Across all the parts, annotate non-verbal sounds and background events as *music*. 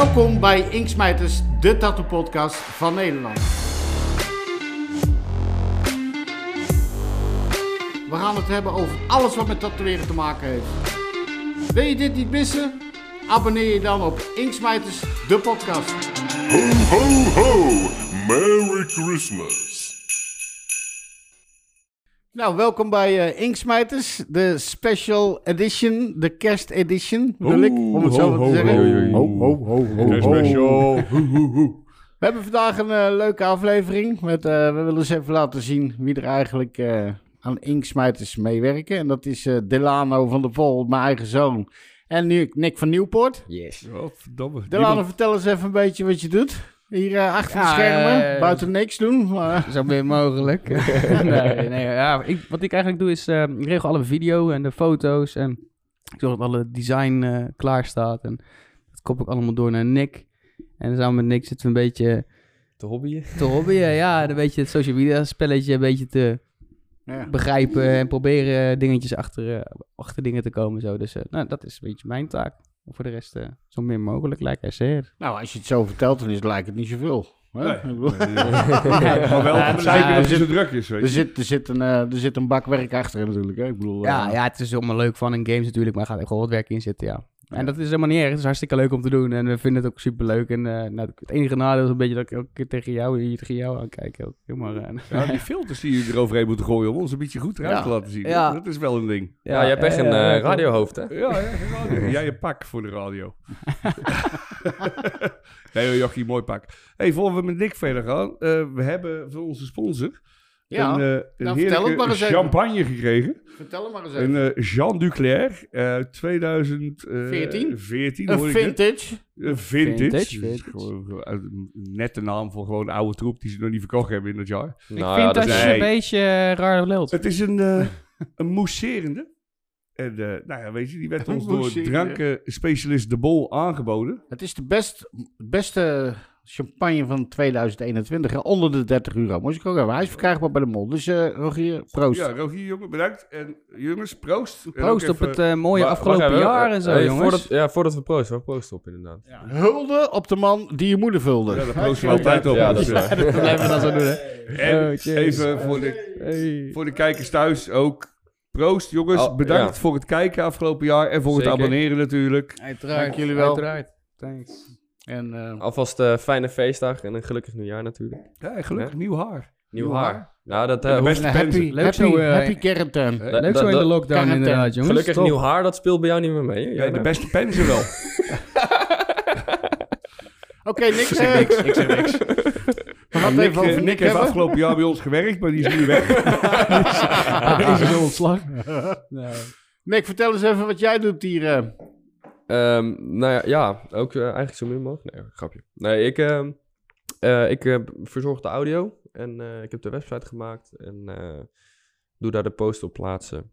Welkom bij Inksmijters, de tattoo podcast van Nederland. We gaan het hebben over alles wat met tatoeëren te maken heeft. Wil je dit niet missen? Abonneer je dan op Inksmijters, de podcast. Ho, ho, ho! Merry Christmas! Nou, welkom bij eh Inksmijters, de special edition, de kerst edition, bedoel ik, om het zo ho, te ho, zeggen. ho, ho, ho, ho, Kerstspecial! We hebben vandaag een eh, leuke aflevering. Met, eh, we willen eens even laten zien wie er eigenlijk eh, aan Inksmijters meewerken. En dat is eh, Delano van der Vol, mijn eigen zoon. En nu Nick van Nieuwpoort. Yes. Oh, verdomme. Delano, Niemand- vertel eens even een beetje wat je doet. Hier eh, achter de schermen, eh, buiten niks doen. maar- *laughs* Zo min mogelijk. *laughs* nee, nee, ja, ik, wat ik eigenlijk doe is, eh, ik regel alle video en de foto's en ik zorg dat alle design eh, klaar staat. En dat kop ik allemaal door naar Nick. En samen met Nick zitten we een beetje Te hobbyen. te hobbyen, ja, en een beetje het social media spelletje een beetje te ja. begrijpen en proberen dingetjes achter, eh, achter dingen te komen. Zo. Dus eh, nou, dat is een beetje mijn taak. Voor de rest eh, zo min mogelijk, lijkt hij zeer. Nou, als je het zo vertelt, dan is, lijkt het niet zoveel. Nee. Nee, *laughs* maar wel Ja, er dat het druk is, weet Er zit, er, zit een, eh, er zit een bak werk achter natuurlijk. Hè? Ik bedoel, Ja, eh, ja, het is allemaal leuk van in games natuurlijk, maar er gaat echt wel wat werk in zitten, ja. En dat is helemaal niet erg. Het is hartstikke leuk om te doen en we vinden het ook super leuk. En eh, nou, het enige nadeel is een beetje dat ik elke keer tegen jou, hier tegen jou aankijk. Ook. Maar, eh, Ja, *laughs* die filters die je eroverheen moeten gooien om ons een beetje goed eruit Ja. te laten zien. Ja. Dat is wel een ding. Ja, je hebt echt een eh, eh, radiohoofd, hè? Ja, radio. Jij een pak voor de radio. *laughs* nee Jochie, mooi pak. hey, voor we met Nick verder gaan. eh, we hebben van onze sponsor ja. een, eh, een Nou, vertel het maar heerlijke eens even. champagne gekregen. vertel hem maar eens Een even. eh, Jean Duclair, eh 2014. 14, een hoor ik net. vintage. Een vintage. Een nette naam voor gewoon oude troep die ze nog niet verkocht hebben in dat jaar. ik Nou vind ja, dat dat is... je een beetje eh, raar lult. Het is een, eh *laughs* een mousserende. En eh, nou ja, weet je, die werd Een ons door drankenspecialist De Bol aangeboden. Het is de best, beste champagne van 2021. hè, Onder de 30 euro. Moest ik ook hebben. Hij is verkrijgbaar bij de mol. Dus eh Rogier, proost. Ja, Rogier, jongen, bedankt. En jongens, proost. Proost op even- het eh, mooie afgelopen jaar eh, en zo, hey, jongens. Voordat, ja, voordat we proosten, we proosten op inderdaad. Hulde op de man die je moeder vulde. Ja, daar proosten we altijd op. Ja, dat is waar. dat blijven we dan zo doen, hè. En Oh, even voor de, Hey. voor de kijkers thuis ook. Proost, jongens. Oh, bedankt ja. voor het kijken afgelopen jaar. En voor Zeker. het abonneren natuurlijk. Uiteraard. Dank jullie wel. Uiteraard. Thanks. En, eh, Alvast eh fijne feestdag en een gelukkig nieuwjaar natuurlijk. Ja, gelukkig nieuw haar. Nieuw, Nieuw haar. haar. Nou, dat En eh, de hoeft- beste een happy, pensen. Leuk happy, zo, happy quarantine. Dat- Leuk zo in de lockdown quarantine. inderdaad, jongens. gelukkig nieuw haar, dat speelt bij jou niet meer mee. Ja, Jij de beste pensen wel. *laughs* Oké, niks. eh, Ik zeg niks. We gaan het Nick, even over Nick Nick heeft afgelopen jaar bij ons gewerkt, maar die is nu weg. *laughs* Is er ontslag? Nee. Nick, vertel eens even wat jij doet hier. Eh. Ehm, nou ja, ja, ook eh, eigenlijk zo min mogelijk. Nee, grapje. Nee, ik, ehm, eh, ik eh, verzorg de audio en ik heb de website gemaakt en doe daar de post op plaatsen.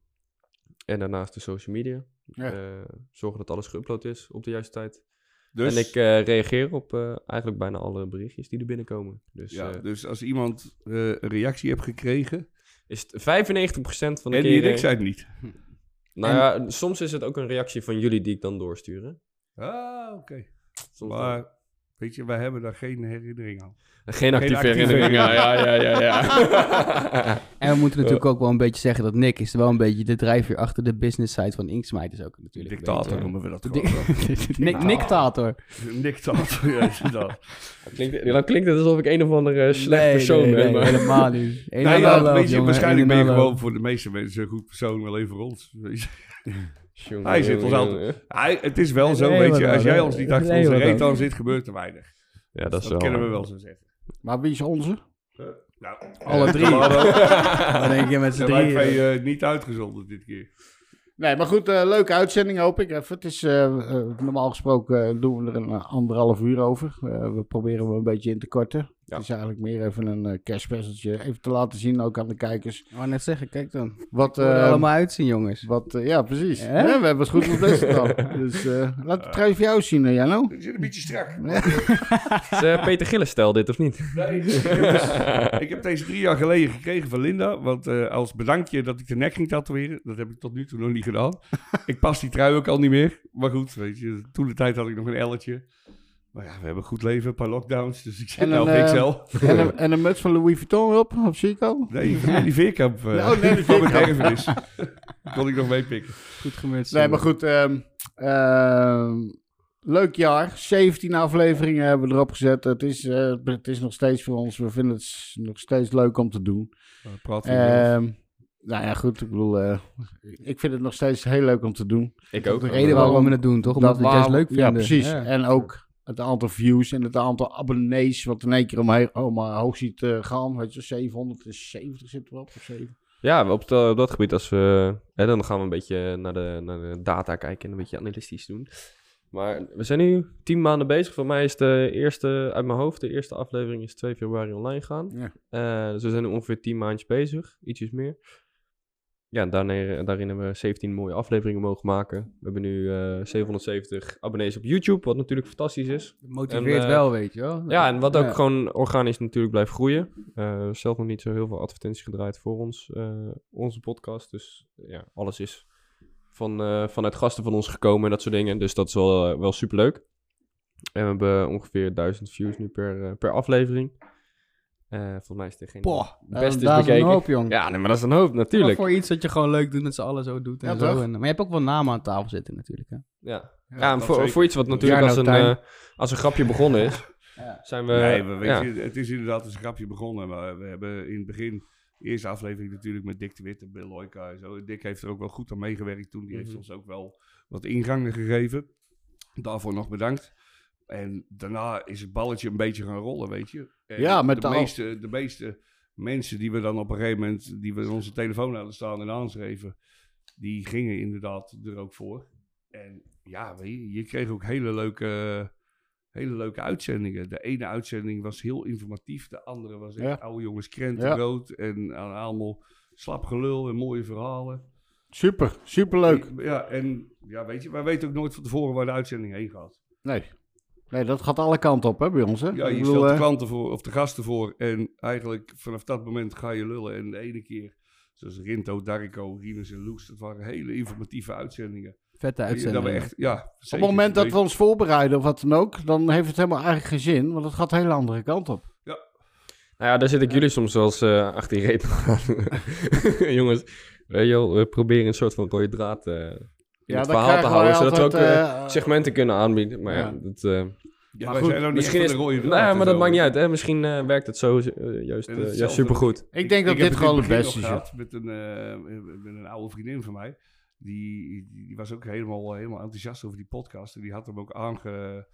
En daarnaast de social media. Ja. Zorgen dat alles geüpload is op de juiste tijd. Dus, En ik reageer op eigenlijk bijna alle berichtjes die er binnenkomen. Dus ja, dus als iemand een reactie heeft gekregen, is het 95% van de en die keren... en ik zei het niet. Nou ja, soms is het ook een reactie van jullie die ik dan doorstuur. hè. Ah, oké. Soms Maar, weet je, wij hebben daar geen herinnering aan. Geen actieve actieve herinneringen. Ja, ja, ja, ja. *laughs* *laughs* En we moeten natuurlijk ook wel een beetje zeggen dat Nick is wel een beetje de drijfveer achter de business side van Inksmijters ook natuurlijk. Dictator noemen we dat gewoon. *laughs* Nick, Nicktator. Dictator, ja, inderdaad. Dan klinkt, dan klinkt het alsof ik een of andere slecht Nee, persoon nee, ben. nee, maar- helemaal niet. Een Nou ja, weet je, jongen, waarschijnlijk een ben en je gewoon voor de meeste mensen een goed persoon, wel even rond. Jongen, Hij zit ons jongen, altijd-. Hij, het is wel zo, weet je, als jij ons niet achter onze reet aan zit, gebeurt er weinig. Ja, dat is Dat kunnen we wel zo zeggen. Maar wie is onze? Nou, Alle eh, drie. *laughs* Dan denk je met z'n wij drieën. twee eh, niet uitgezonden dit keer. Nee, maar goed, eh, leuke uitzending hoop ik even. Het is, normaal gesproken doen we er een anderhalf uur over. We proberen hem een beetje in te korten. Ja. Het is eigenlijk meer even een uh. Even te laten zien, ook aan de kijkers. Ik wou net zeggen, kijk dan. Wat, er eh, allemaal uitzien, jongens. wat eh, ja, precies. We hebben het goed ontdekt *laughs* dan. Dus eh, laat het trouwens voor jou zien, uh, Jano. Je zit een beetje strak. *laughs* Is Peter Gillis-stijl dit, of niet? Nee, ik, heb dus- ik heb deze drie jaar geleden gekregen van Linda. Want eh, als bedankje dat ik de nek ging tatoeëren. Dat heb ik tot nu toe nog niet gedaan. ik pas die trui ook al niet meer. Maar goed, weet je, toen de tijd had ik nog een elletje. Maar ja, we hebben een goed leven, een paar lockdowns, dus ik zit nou op eh, XL. En een, en een muts van Louis Vuitton op, op Chico. Nee, van die veerkamp. *laughs* eh Oh, nee, die van mijn veerkamp. erfenis. kon ik nog meepikken. Goed gemutst. Nee, maar goed. ehm, ehm, leuk jaar. 17 afleveringen hebben we erop gezet. Het is, eh, het is nog steeds voor ons. We vinden het nog steeds leuk om te doen. Uh, jezelf. Ehm nou ja, goed. Ik bedoel, eh, ik vind het nog steeds heel leuk om te doen. Ik ook. de reden waarom we het doen, toch? Omdat we het juist leuk vinden. Ja, precies. Ja. En ook het aantal views en het aantal abonnees. Wat in één keer omheen, oh, maar hoog ziet eh, gaan. Weet je, 770 zitten we op. Of 7. Ja, op, de- op dat gebied, als we, hè, dan gaan we een beetje naar de, naar de data kijken en een beetje analytisch doen. Maar we zijn nu tien maanden bezig. Voor mij is de eerste, uit mijn hoofd, de eerste aflevering is 2 februari online gaan. Ja. Eh, dus we zijn nu ongeveer tien maandjes bezig, ietsjes meer. Ja, daarin, daarin hebben we 17 mooie afleveringen mogen maken. We hebben nu eh 770 abonnees op YouTube, wat natuurlijk fantastisch is. motiveert En, eh, wel, weet je wel. Ja, en wat ook gewoon organisch natuurlijk blijft groeien. Eh, zelf nog niet zo heel veel advertenties gedraaid voor ons, eh, onze podcast. Dus ja, alles is van, eh, vanuit gasten van ons gekomen en dat soort dingen. Dus dat is wel, eh, wel superleuk. En we hebben ongeveer 1000 views nu per, eh, per aflevering. Eh volgens mij is degene Poh, die het beste daar is is een bekeken. hoop, jong. Ja, nee, maar dat is een hoop, Maar natuurlijk. voor iets dat je gewoon leuk doet met z'n allen zo doet en Ja, zo. En, maar je hebt ook wel namen aan tafel zitten natuurlijk, hè. Ja, Ja, voor, voor iets wat natuurlijk als een, Tuin. eh, als een grapje begonnen is, *laughs* Ja. zijn we... nee, maar weet ja. je, het is inderdaad als een grapje begonnen. Maar we hebben in het begin, de eerste aflevering natuurlijk met Dick de Wit en Bill Loika en zo. Dick heeft er ook wel goed aan meegewerkt toen. Die heeft Mhm. ons ook wel wat ingangen gegeven. Daarvoor nog bedankt. En daarna is het balletje een beetje gaan rollen, weet je. En Ja, met de, meeste, de meeste mensen die we dan op een gegeven moment, die we in onze telefoon hadden staan en aanschreven, die gingen inderdaad er ook voor. En ja, weet je, je kreeg ook hele leuke, hele leuke uitzendingen. De ene uitzending was heel informatief, de andere was echt Ja. oude jongens krentenbrood en allemaal slap gelul en mooie verhalen. Super, super leuk. Ja, en ja, weet je, wij weten ook nooit van tevoren waar de uitzending heen gaat. Nee. Nee, dat gaat alle kanten op hè, bij ons. Hè? Ja, je stelt de eh, klanten voor, of de gasten voor. En eigenlijk vanaf dat moment ga je lullen. En de ene keer, zoals Rinto, Darko, Rinus en Loes, dat waren hele informatieve uitzendingen. Vette Dat uitzending. we echt, ja, op het moment dat we ons voorbereiden of wat dan ook, dan heeft het helemaal eigenlijk geen zin, want het gaat een hele andere kant op. Nou ja, daar zit ik jullie soms wel eens eh, achter die reep aan. *laughs* Jongens, weet je wel, we proberen een soort van rode draad eh, in het verhaal te houden, zodat we ook eh, eh, segmenten kunnen aanbieden. Maar ja, ja. dat, eh, Ja, Maar wij goed, zijn nog niet misschien is... Nou ja, maar dat maakt niet uit, hè. Misschien eh, werkt het zo juist, juist supergoed. Ik denk dat Ik dit gewoon het beste is. gehad met een, eh, met een oude vriendin van mij. Die, die was ook helemaal, helemaal enthousiast over die podcast. En die had hem ook aange,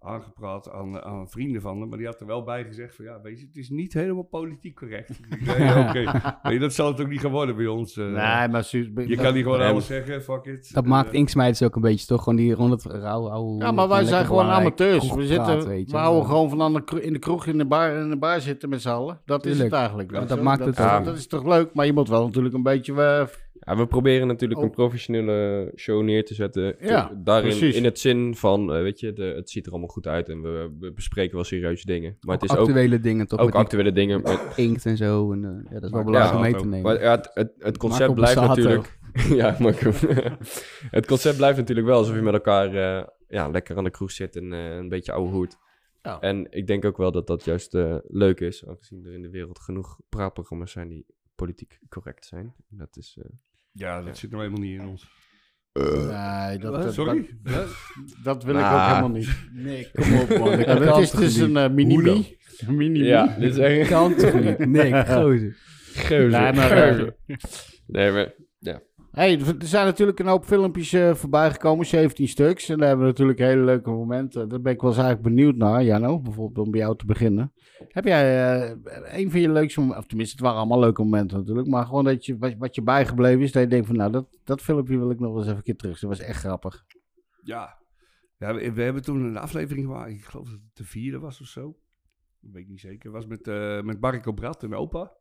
aangepraat aan, aan vrienden van hem. Maar die had er wel bij gezegd van, ja, weet je, het is niet helemaal politiek correct. *laughs* Ja, Oké, Weet je, dat zal het ook niet gaan worden bij ons. eh. Nee, maar je kan niet gewoon Nee, alles zeggen, fuck it. Dat En, maakt eh, Inksmeiders ook een beetje, toch? Gewoon die rond het rauw, ouwe... Ja, maar wij zijn gewoon amateurs. We, zitten, we houden gewoon van aan de in de kroeg in de bar, in de bar zitten met z'n allen. Dat is het eigenlijk. Ja, dat maakt dat, het dat is toch leuk, maar je moet wel natuurlijk een beetje... eh, Ja, we proberen natuurlijk Oh. een professionele show neer te zetten. Ja, Daarin, precies. in het zin van, eh, weet je, de, het ziet er allemaal goed uit en we, we bespreken wel serieuze dingen. Maar Ook het is ook, actuele dingen, toch? ook actuele dingen. met- *clears throat* inkt en zo. En, eh, ja, dat is wel belangrijk ja, om mee te nemen. Maar ja, het, het, het concept blijft natuurlijk... *laughs* ja, *laughs* het concept blijft natuurlijk wel alsof je met elkaar eh, ja, lekker aan de kroeg zit en een beetje ouwe hoert. Ja. En ik denk ook wel dat dat juist leuk is, aangezien er in de wereld genoeg praatprogramma's zijn die politiek correct zijn. Dat is... eh, Ja, dat zit nou helemaal niet in ons. nee, dat, dat, Sorry? dat, dat wil ik ook helemaal niet. Nee, kom op, man. *laughs* Ja, het is dus een eh, mini-me. Een mini-me. ja, dit is echt... kan toch niet? Nee, *laughs* gozer. Geuze. Nee, maar, eh, geuze. Nee, maar... Hey, er zijn natuurlijk een hoop filmpjes eh, voorbij gekomen, 17 stuks. En daar hebben we natuurlijk hele leuke momenten. Daar ben ik wel eens eigenlijk benieuwd naar, Jano. Bijvoorbeeld om bij jou te beginnen. Heb jij eh, een van je leukste momenten, of tenminste het waren allemaal leuke momenten natuurlijk. Maar gewoon dat je, wat, je bijgebleven is, dat je denkt van nou, dat, dat filmpje wil ik nog eens even keer terug. Dat was echt grappig. Ja. ja we, hebben toen een aflevering gemaakt. Ik geloof dat het de vierde was of zo. Dat weet ik niet zeker. was met, eh met Marco Brat en opa.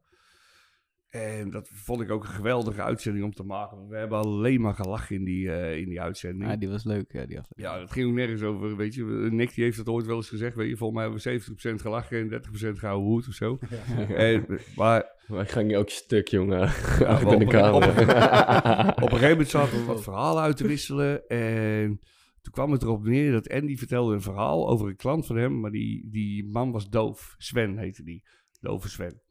En dat vond ik ook een geweldige uitzending om te maken. want We hebben alleen maar gelachen in die, eh, in die uitzending. Ja, die was leuk, ja, die aflevering. Ja, het ging ook nergens over, weet je. Nick die heeft het ooit wel eens gezegd, weet je. Volgens mij hebben we 70% gelachen en 30% gehouden hoed of zo. *laughs* *laughs* En, maar ga niet ook stuk, jongen. Ja, *laughs* Achter de op- camera. op een gegeven moment zaten we wat verhalen uit te wisselen. En toen kwam het erop neer dat Andy vertelde een verhaal over een klant van hem, maar die, die man was doof. Sven heette die, dove Sven.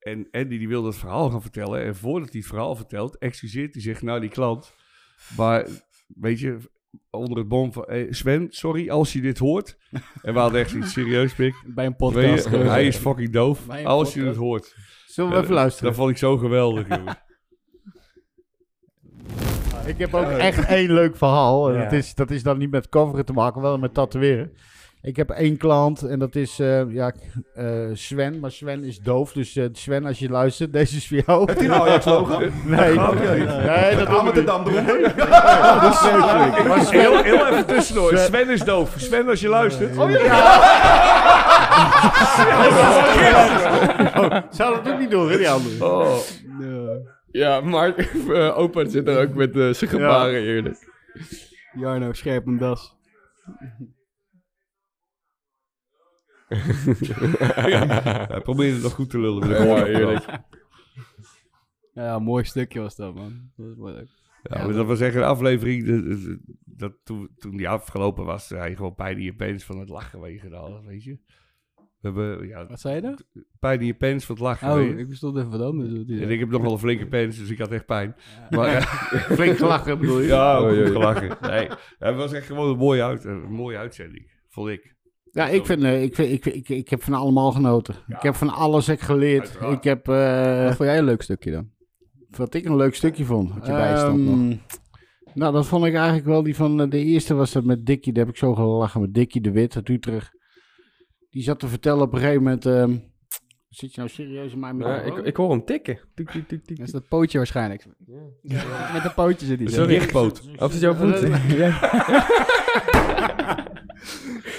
En Andy die wilde het verhaal gaan vertellen. En voordat hij het verhaal vertelt, excuseert hij zich naar die klant. Maar, weet je, onder het bom van... "Hey, Sven, sorry als je dit hoort. En we hadden echt iets serieus, Pik. Bij een podcast. je, hij is fucking doof. Als je het hoort. Zullen we even luisteren? Dat vond ik zo geweldig, *laughs* jongen. Ik heb ook echt één leuk verhaal. En Ja. dat, is, dat is dan niet met coveren te maken, wel met tatoeëren. Ik heb één klant en dat is eh, ja, eh, Sven. Maar Sven is doof. Dus eh, Sven, als je luistert, *laughs* deze is voor jou. Heb je nou Ajax logo? *laughs* Nee, Oké. nee, dat doen we niet. Amsterdam eronder. *laughs* Dat is. Maar Sven, Heel, heel even tussendoor. Sven is doof. Sven, als je luistert. Oh, zou dat ook niet doen, hè, die andere? Oh. Ja, maar opa zit er ook met zijn gebaren eerlijk. Jarno, scherp een das. Hij *laughs* probeerde het nog goed te lullen. Ja, eerlijk. Ja, mooi stukje was dat, man. Dat is mooi leuk. Ja, maar dat was echt een aflevering. Dat, toen, toen die afgelopen was, hij gewoon pijn in je pens van het lachen je gedaan, weet je. We hebben ja, Wat zei je daar? pijn in je pens van het lachen. Oh, weet je. ik bestond even wat anders. En ik heb nog wel een flinke pens, dus ik had echt pijn. Maar ja, *laughs* *laughs* Flink gelachen, bedoel je? ja Oh, goed gelachen. Nee, het was echt gewoon een mooie, uit, een mooie uitzending, vond ik. Ja, ik, vind, eh, ik, vind, ik, ik, ik heb van allemaal genoten. Ik heb van alles ik geleerd. Ik heb... eh, Wat vond jij een leuk stukje dan? Wat ik een leuk stukje vond. Wat je bijstond Ehm, nog. Nou, dat vond ik eigenlijk wel die van... eh, de eerste was dat met Dikkie. Daar heb ik zo gelachen met Dikkie de Wit uit Utrecht. Die zat te vertellen op een gegeven moment... zit je nou serieus in mijn Ja, microfoon? ik, ik hoor hem tikken. Tik, tik, tik, tik. Dat is dat pootje waarschijnlijk. Met een pootje zit hij. zo. Sorry. Richtpoot. Of is het jouw voet? *laughs*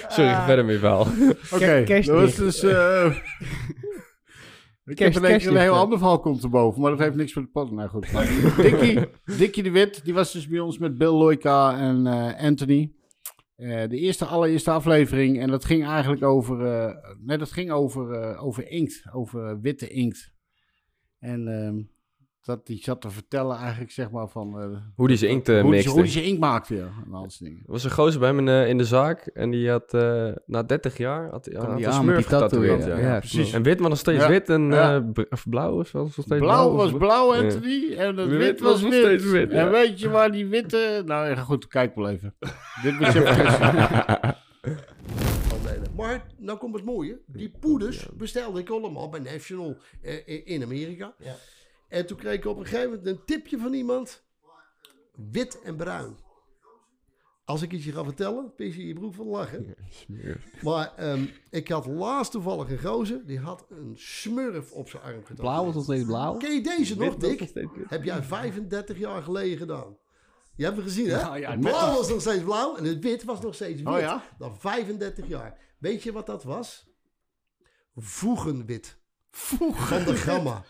Sorry, ga verder met je verhaal. Oké, dat was dus... eh ik heb in een heel ander verhaal komt erboven, maar dat heeft niks met de pot. Nou goed. *laughs* Dikkie de Wit, die was dus bij ons met Bill Loika en eh, Anthony. Eh, de eerste, allereerste aflevering. En dat ging eigenlijk over, eh, nee, dat ging over, eh, over inkt, over witte inkt. En ehm, dat die zat te vertellen eigenlijk, zeg maar, van... eh, Hoe die zijn inkt eh, hoe, die, hoe die zijn inkt maakte, ja. En al dat soort dingen. Er was een gozer bij me in, eh, in de zaak en die had eh, na 30 jaar had, had, een smurf getatoeëerd. ja. Ja. Ja, precies. En wit, maar nog steeds Ja. wit en Ja. eh, of blauw was wel nog steeds Blauw was of- blauw, Ja. Anthony. En het Wit wit was was nog wit. steeds wit, ja. En weet je waar die witte... Nou ja, goed, kijk wel even. Dit moet je *laughs* Maar nou komt het mooie. Die poeders bestelde ik allemaal bij National in Amerika. En toen kreeg ik op een gegeven moment een tipje van iemand. Wit en bruin. Als ik iets je ga vertellen, pis je je broek van lachen. Maar ehm, ik had laatst toevallig een gozer, die had een smurf op zijn arm gedaan. Blauw was nog steeds blauw. Ken je deze nog, Wit Dick? wit. Heb jij 35 jaar geleden gedaan. Je hebt hem gezien, hè? Nou ja, blauw was nog steeds blauw en het wit was nog steeds wit. Oh ja? Dan 35 jaar. Weet je wat dat was? Voegenwit. Van de gamma.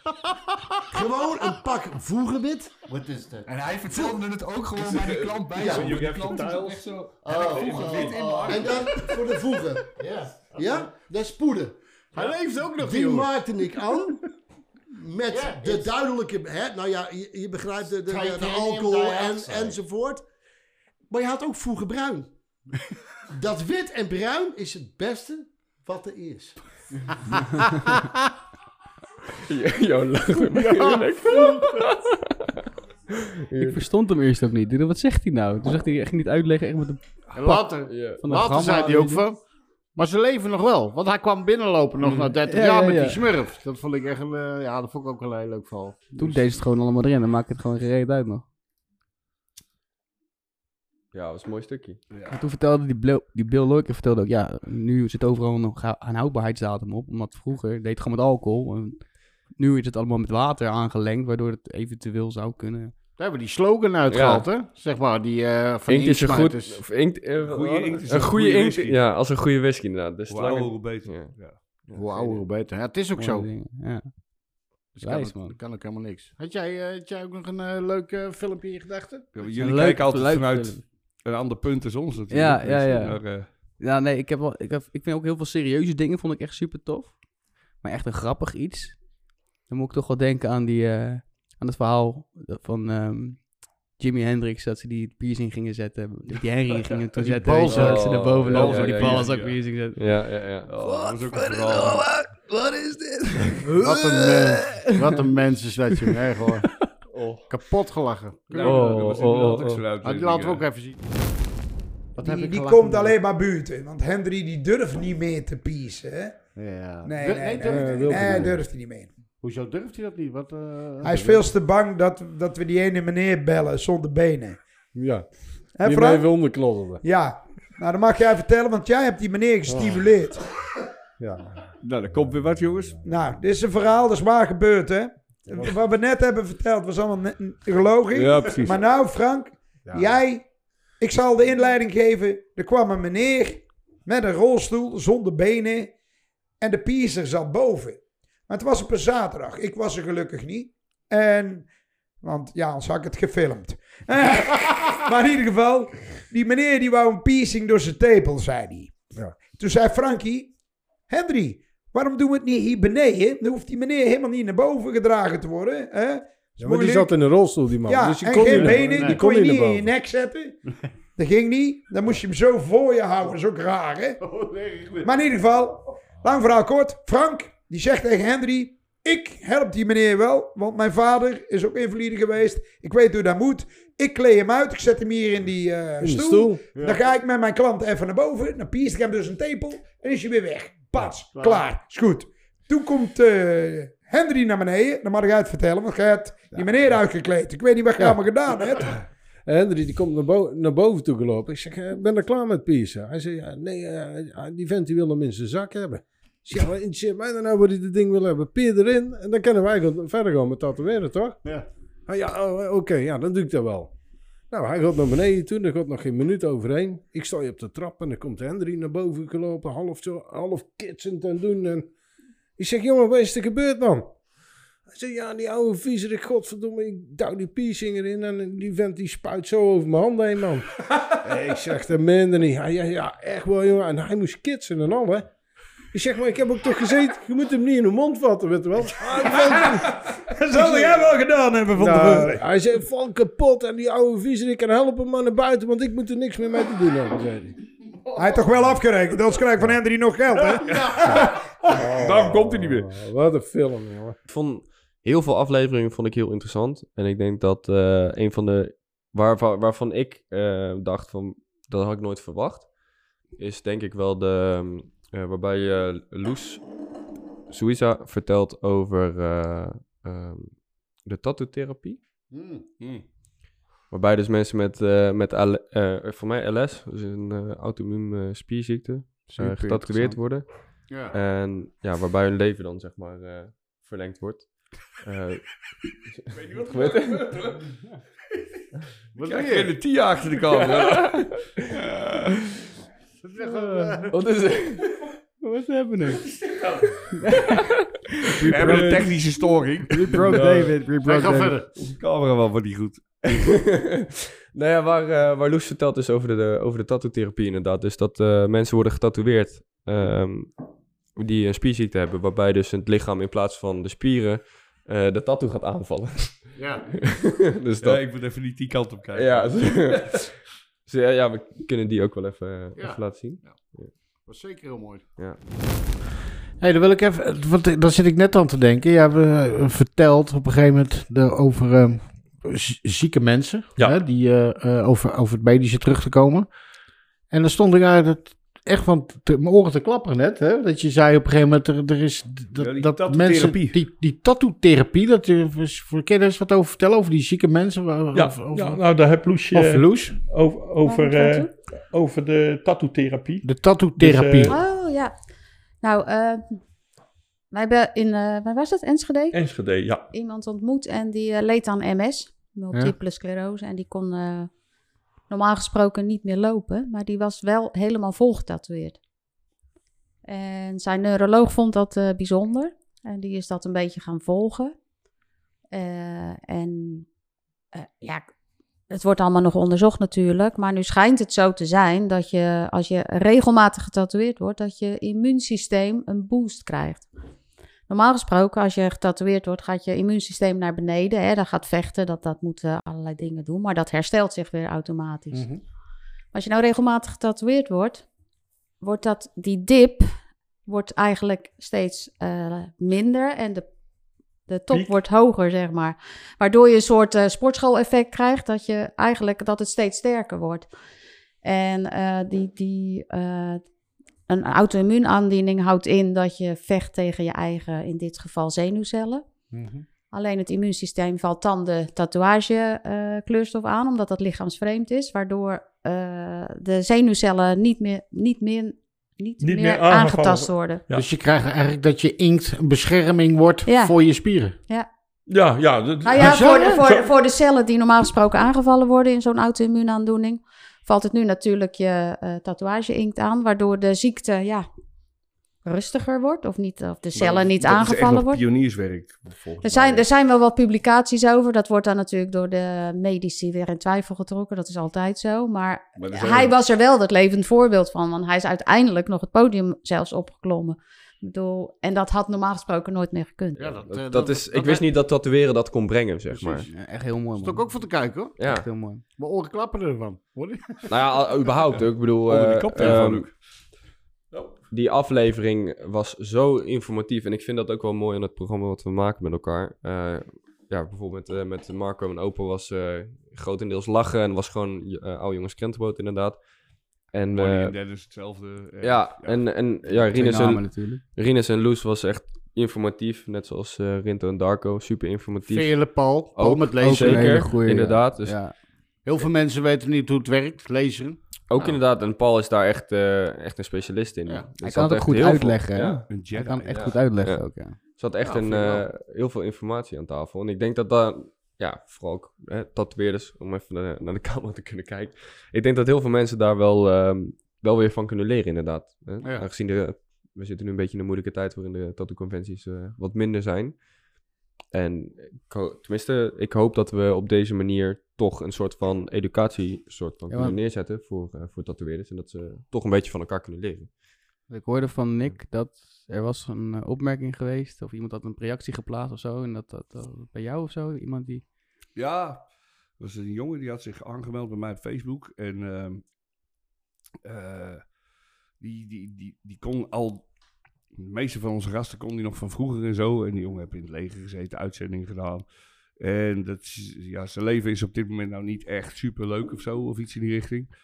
Gewoon een pak voegenwit. Wat is dat? En hij vertelde het ook gewoon bij die klant bij Ja. have klant echt zo... Oh, oh, wit in mijn oh. arm. En dan voor de voegen. Ja. Ja? Dat is poeder. Hij leeft ook nog, Die maakte ik aan. Met de duidelijke, hè, nou ja, je, je begrijpt de, de, de, de alcohol en, enzovoort. Maar je had ook vroeger bruin. *laughs* dat wit en bruin is het beste wat er is. *laughs* Jouw lach met me eerlijk. Ik verstond hem eerst ook niet. Wat zegt hij nou? Toen zegt hij, ging niet uitleggen echt met een En later, Ja. van de later zei hij ook van... Maar ze leven nog wel. Want hij kwam binnenlopen nog na 30 Ja, jaar ja, met ja. die smurf. Dat vond ik echt een... eh, ja, dat vond ik ook een heel leuk verhaal. Toen Dus- deed ze het gewoon allemaal erin. Dan maakt het gewoon gereed uit nog. Ja, dat was een mooi stukje. En toen vertelde die, Blo- die Bill Loiker vertelde ook, ja, nu zit overal een houdbaarheidsdatum op. Omdat vroeger deed het gewoon met alcohol. En nu is het allemaal met water aangelengd, waardoor het eventueel zou kunnen. Daar hebben we die slogan uitgehaald, hè? Zeg maar, die eh van Inkt is een goed... Inksmijters. Of inkt, eh, Goeie wat? inkt is een een goede goede inkt. whisky. Ja, als een goede whisky inderdaad. Dus Hoe langer- ouder, hoe beter. Ja. Ja. Hoe ouder, hoe beter. Ja, het is ook zo. Ja. Dus kan, man. kan ook helemaal niks. Had jij, eh, had jij ook nog een leuk filmpje in je gedachten? Jullie leuk- kijken altijd leuk vanuit film. Een ander punt als ons natuurlijk. Ja, ja, Dus, ja. maar, eh, Ja, nee, ik, heb wel, ik, heb, ik vind ook heel veel serieuze dingen vond ik echt super tof. Maar echt een grappig iets. Dan moet ik toch wel denken aan, die, eh, aan het verhaal van ehm, Jimi Hendrix, dat ze die piercing gingen zetten. Die Henry *laughs* gingen toen Die zetten. wel, dat ze naar boven Oh, lopen, ja, die ja, ballen ja, ook ja. piercing zetten. Ja, ja, ja. Oh, dat is verhaal. Wat is dit? Wat een, mens, *laughs* wat een mens is dat, jongen. *laughs* Echt hoor. Kapot gelachen. Nou, Oh, dat was oh, inderdaad oh, Ah, die laten we ook even zien. Wat heb Die, ik die komt alleen maar buiten. Want Henry die durft niet meer te piezen. Hè? Ja. Nee, Dur- nee, nee, durft nee, hij nee, niet? hij durft hij niet meer. Hoezo durft hij dat niet? Wat, eh, Hij is veel te bang dat, dat we die ene meneer bellen zonder benen. Ja, Hè die Frank? even onderklodderen. Ja. Nou, dan mag jij vertellen, want jij hebt die meneer gestimuleerd. Ja. Nou, er komt weer wat, jongens. Nou, dit is een verhaal, dat is waar gebeurd, hè? Wat we net hebben verteld was allemaal gelogen. Ja, precies. Maar nou, Frank, Ja. jij, ik zal de inleiding geven. Er kwam een meneer met een rolstoel zonder benen en de piercer zat boven. Maar het was op een zaterdag. Ik was er gelukkig niet. En, want ja, anders had ik het gefilmd. *laughs* maar in ieder geval, die meneer die wou een piercing door zijn tepel, zei hij. Ja. Toen zei Frankie, Henry, waarom doen we het niet hier beneden? Dan hoeft die meneer helemaal niet naar boven gedragen te worden. Hè? Ja, maar die zat in een rolstoel, die man. Ja, dus die en kon geen niet naar- benen, nee, die kon je niet in je nek zetten. Dat ging niet. Dan moest je hem zo voor je houden. Dat is ook raar, hè? Maar in ieder geval, lang verhaal kort. Frank, die zegt tegen Henry... Ik help die meneer wel, want mijn vader is ook invalide geweest. Ik weet hoe dat moet. Ik kleed hem uit, ik zet hem hier in die eh, In stoel. Dan ga ik met mijn klant even naar boven. Dan pierst ik hem dus een tepel en is hij weer weg. Pas, klaar, is goed. Toen komt eh, Henry naar beneden. Dan mag ik uit vertellen, want jij hebt die meneer uitgekleed. Ik weet niet wat je Ja. allemaal gedaan *coughs* hebt. En Hendry die komt naar, bo- naar boven toe gelopen. Ik zeg, eh, ben er klaar met piercen? Hij zei, ja, nee, eh, die vent die wil hem in zijn zak hebben. Ik zeg, ja, wat interesseert mij dan nou wat hij dit ding wil hebben? Peer erin en dan kunnen wij verder gaan met tatoeëren, toch? Ja. Ah, ja, oh, oké, ja, dan doe ik dat wel. Nou, hij gaat naar beneden toe, er gaat nog geen minuut overheen. Ik sta hier op de trap en dan komt Hendry naar boven gelopen, half, zo, half kitsend en doen. En ik zeg, jongen, wat is er gebeurd dan? Hij zei, ja, die oude viezerik, godverdomme, ik douw die piercing erin en die vent die spuit zo over mijn handen heen, man. *laughs* Ik zeg, dat meende niet. Ja, ja, echt wel, jongen. En hij moest kitsen en al, hè. Ik zeg, maar ik heb ook toch gezeten, je moet hem niet in de mond vatten, weet je wel. *laughs* Dat zal jij wel gedaan hebben van Nou, tevoren. hij zei, val kapot en die oude viezerik kan helpen maar naar buiten, want ik moet er niks meer mee te doen hebben, zei hij. Hij heeft toch wel afgerekend, anders krijg ik van Henry nog geld, hè? Daarom komt hij niet meer. Oh, wat een film, jongen. Ik vond heel veel afleveringen vond ik heel interessant. En ik denk dat eh, een van de waarvan, waarvan ik eh, dacht van dat had ik nooit verwacht, is denk ik wel de eh, waarbij eh Loes Suiza vertelt over eh, ehm, de tattoo-therapie. Hmm. Waarbij dus mensen met, eh met eh, voor mij LS, dus een eh auto-immuun eh, spierziekte, getatoeëerd worden. Ja. En ja, waarbij hun leven dan zeg maar eh, verlengd wordt. *laughs* Eh, Weet je wat *laughs* gebeurt er? *laughs* Wat Kijk, doe je? geen Tia achter de camera. Wat is het? Wat hebben we hebben een technische storing. We broke David, we broke gaan David. verder. De camera wel wat niet goed. *laughs* nou ja, waar, eh, waar Loes vertelt dus over de, de, over de tattoo-therapie inderdaad. Dus dat eh, mensen worden getatoeëerd ehm, die een spierziekte hebben. Waarbij dus het lichaam in plaats van de spieren eh, de tattoo gaat aanvallen. Ja. *laughs* dus Ja, dat, ik moet even niet die kant op kijken. ja, *laughs* dus, ja, ja, we kunnen die ook wel even, Ja. even laten zien. Was zeker heel mooi. Ja. Hey, dan wil ik even, want daar zit ik net aan te denken. Je hebt eh, verteld op een gegeven moment de, over eh, z- zieke mensen, Ja. hè, die eh, eh, over, over het medische terug te komen. En dan stond ik uit echt van te- mijn oren te klapperen net, hè, dat je zei op een gegeven moment er, er is dat, Ja, die dat tattoo-therapie. mensen die die tattoo-therapie, dat je voor kun je daar eens wat over vertellen over die zieke mensen? Waar- Ja, over, over, ja, nou daar heb Loesje of Loes, over, over, eh, over de tattoo-therapie. de tattoo-therapie. Dus, Oh ja. Nou, eh, wij hebben in, eh waar was het? Enschede? Enschede, ja. Iemand ontmoet en die eh, leed aan MS, multiple sclerose. En die kon eh, normaal gesproken niet meer lopen, maar die was wel helemaal volgetatoeëerd. En zijn neuroloog vond dat eh, bijzonder en die is dat een beetje gaan volgen. Eh, en eh, ja, het wordt allemaal nog onderzocht natuurlijk, maar nu schijnt het zo te zijn dat je, als je regelmatig getatoeëerd wordt, dat je immuunsysteem een boost krijgt. Normaal gesproken, als je getatoeëerd wordt, gaat je immuunsysteem naar beneden. Hè? Dat gaat vechten, dat, dat moet allerlei dingen doen. Maar dat herstelt zich weer automatisch. Mhm. Als je nou regelmatig getatoeëerd wordt, wordt dat, die dip wordt eigenlijk steeds eh, minder en de, de top Piek. wordt hoger, zeg maar. Waardoor je een soort eh sportschool-effect krijgt, dat je eigenlijk dat het steeds sterker wordt. En eh, die, die, een auto-immuunaandoening houdt in dat je vecht tegen je eigen, in dit geval zenuwcellen. Mhm. Alleen het immuunsysteem valt dan de tatoeage-kleurstof aan, omdat dat lichaamsvreemd is, waardoor eh, de zenuwcellen niet meer, niet meer, niet Niet meer, aangetast worden. Ja. Dus je krijgt eigenlijk dat je inkt een bescherming wordt Ja. voor je spieren. Ja, ja. Nou ja, Bizar, voor de, voor, voor de cellen die normaal gesproken aangevallen worden in zo'n auto-immuunaandoening, valt het nu natuurlijk je eh tatoeage-inkt aan, waardoor de ziekte ja, rustiger wordt, of, niet, of de cellen niet aangevallen worden. pionierswerk. Er zijn, er zijn wel wat publicaties over. Dat wordt dan natuurlijk door de medici weer in twijfel getrokken. Dat is altijd zo. Maar, hij was er wel het levend voorbeeld van. Want hij is uiteindelijk nog het podium zelfs opgeklommen. Bedoel, en dat had normaal gesproken nooit meer gekund. Ja, dat, Dat, eh, dat is, ik wist niet dat tatoeëren dat kon brengen, zeg maar. Ja, echt heel mooi, Dat is man. toch ook voor te kijken hoor. Ja, Echt heel mooi. Mijn oren klappen ervan. Hoor je? *laughs* nou ja, überhaupt ook. Ik bedoel, Onder die eh, koptelefoon ehm, ook. die aflevering was zo informatief. En ik vind dat ook wel mooi aan het programma wat we maken met elkaar. Eh, ja, bijvoorbeeld met, met Marco en Opa was eh, grotendeels lachen. En was gewoon oude jongens krentenboot inderdaad. En eh, Dennis hetzelfde. eh, ja, en, en ja, Rinus en. Rinus en Loes was echt informatief. Net zoals eh, Rinto en Darko. Super informatief. Vele Paul. Paul Ook- met lezen. Zeker, goeie, inderdaad. ja. Dus Ja. Heel veel mensen weten niet hoe het werkt. Lezen. Ook inderdaad. En Paul is daar echt, eh, echt een specialist in. Ja. Er Hij kan het ook echt goed veel- uitleggen. hè? Ja. Een Hij kan echt ja. goed uitleggen Ja. ook, ja. Er zat echt Ja, een, eh, heel veel informatie aan tafel. En ik denk dat daar, ja, vooral ook hè, tatoeëerders, om even naar, naar de *laughs* camera te kunnen kijken. Ik denk dat heel veel mensen daar wel, ehm, wel weer van kunnen leren, inderdaad. Hè? Ja. Aangezien de, we zitten nu een beetje in een moeilijke tijd waarin de tattoo-conventies eh, wat minder zijn. En tenminste, ik hoop dat we op deze manier toch een soort van educatie soort van Ja, kunnen neerzetten voor, eh, voor tatoeëerders. En dat ze toch een beetje van elkaar kunnen leren. Ik hoorde van Nick dat er was een eh, opmerking geweest, of iemand had een reactie geplaatst of zo, en dat dat, bij jou of zo, iemand die... Ja, was een jongen die had zich aangemeld bij mij op Facebook. En ehm, eh, die, die, die, die kon al... De meeste van onze gasten kon die nog van vroeger en zo. En die jongen heeft in het leger gezeten, uitzending gedaan. En dat, ja, zijn leven is op dit moment nou niet echt super leuk of zo, of iets in die richting.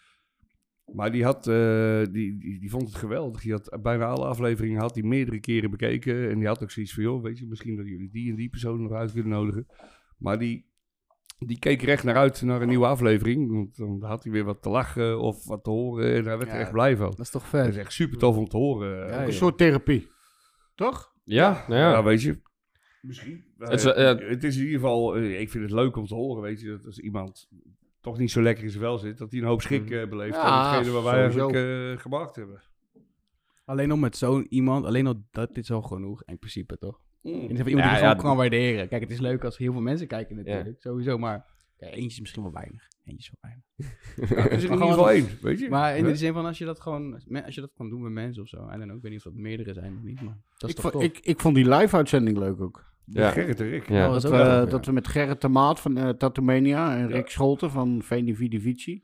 Maar die, had, eh, die, die, die vond het geweldig. Die had bijna alle afleveringen had hij meerdere keren bekeken. En die had ook zoiets van, joh, weet je, misschien dat jullie die en die persoon nog uit kunnen nodigen. Maar die, die keek er echt naar uit naar een nieuwe aflevering. Want dan had hij weer wat te lachen of wat te horen. En daar werd Ja, er echt blij van. Dat is toch Dat vet? is echt super tof om te horen. Ja, Een ja. soort therapie. Toch? Ja, nou ja. ja, weet je. Misschien. Het is, het is in ieder geval, eh, ik vind het leuk om te horen, weet je, dat als iemand toch niet zo lekker in zijn vel zit, dat hij een hoop schrik eh, beleeft Ja, aan hetgene wat wij sowieso. eigenlijk eh, gemaakt hebben. Alleen om met zo'n iemand, alleen al dat is al genoeg, in principe toch? Mm. In ieder geval iemand Ja, die je ja, gewoon kan waarderen. Kijk, het is leuk als heel veel mensen kijken natuurlijk, Ja. sowieso, maar ja, eentje is misschien wel weinig. Eentje is wel weinig. *laughs* Ja, het is er in Maar ieder gewoon- geval één, weet je. Maar in de zin van als je dat gewoon, als je dat kan doen met mensen of zo, en dan ook, ik weet niet of dat meerdere zijn of niet, maar dat is Ik toch vond, ik, ik vond die live-uitzending leuk ook. Ja. Gerrit en Rick. Ja. dat Dat we, wel tof, ja. dat we met Gerrit de Maat van uh, en Ja. Rick Scholten van Veni Vidi Vici.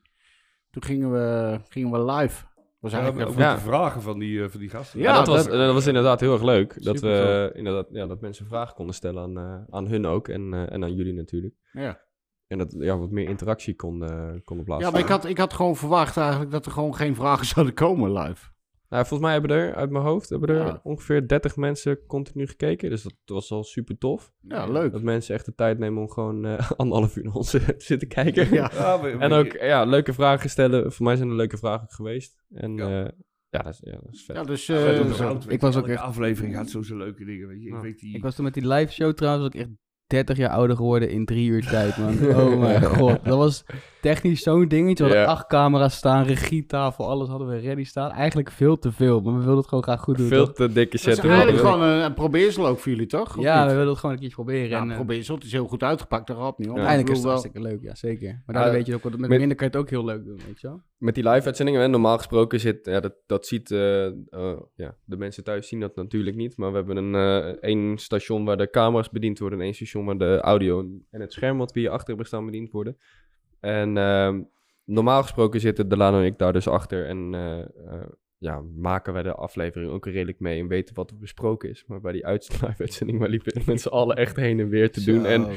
Toen gingen we, gingen we live. Was Ja, eigenlijk ook even- Ja. de vragen van die, eh, van die gasten. Ja, Ja, dat, was, dat- dat was inderdaad heel erg leuk. Dat, we, inderdaad, ja, dat mensen vragen konden stellen aan, eh, aan hun ook en, eh, en aan jullie natuurlijk. ja. En dat ja, wat meer interactie kon, eh konden plaatsen. ja, maar ik had, ik had gewoon verwacht eigenlijk dat er gewoon geen vragen zouden komen live. Nou, volgens mij hebben er uit mijn hoofd hebben er Ja. ongeveer 30 mensen continu gekeken. Dus dat was al super tof. Ja, leuk. Dat mensen echt de tijd nemen om gewoon eh *laughs* anderhalf uur naar ons te zitten kijken. Ja. *laughs* En ook ja, leuke vragen stellen. Voor mij zijn er leuke vragen geweest. En Ja. ja, ja, dat, is, ja dat is vet. Ja, dus... Ja, eh, zo- ik was ook echt- aflevering had zo zijn leuke dingen, weet je. Ik Ja. weet die... Ik was toen met die live show trouwens ook echt 30 jaar ouder geworden in drie uur tijd, man. *laughs* Oh mijn god. Dat was technisch zo'n dingetje. We hadden acht camera's staan, regietafel, alles hadden we ready staan. Eigenlijk veel te veel, maar we wilden het gewoon graag goed doen. Veel toch? te dikke dat set. is eigenlijk gewoon een, een probeersel ook voor jullie, toch? Ja, we wilden het gewoon een keertje proberen. Ja, en, eh, probeersel. Het is heel goed uitgepakt, daar gaat niet. Uiteindelijk is het hartstikke leuk, ja zeker. Maar Ja, daar weet je ook, met met- minder kan je het ook heel leuk doen, weet je wel. met die live-uitzendingen, hè, normaal gesproken zit, ja, dat, dat ziet, eh, eh, ja, de mensen thuis zien dat natuurlijk niet, maar we hebben een eh, één station waar de camera's bediend worden en één station waar de audio en het scherm wat we hier achter hebben staan bediend worden. En ehm, normaal gesproken zitten Delano en ik daar dus achter en eh, eh, ja, maken wij de aflevering ook redelijk mee en weten wat er besproken is. Maar bij die uit- live-uitzending, waar liepen *laughs* z'n allen echt heen en weer te doen. En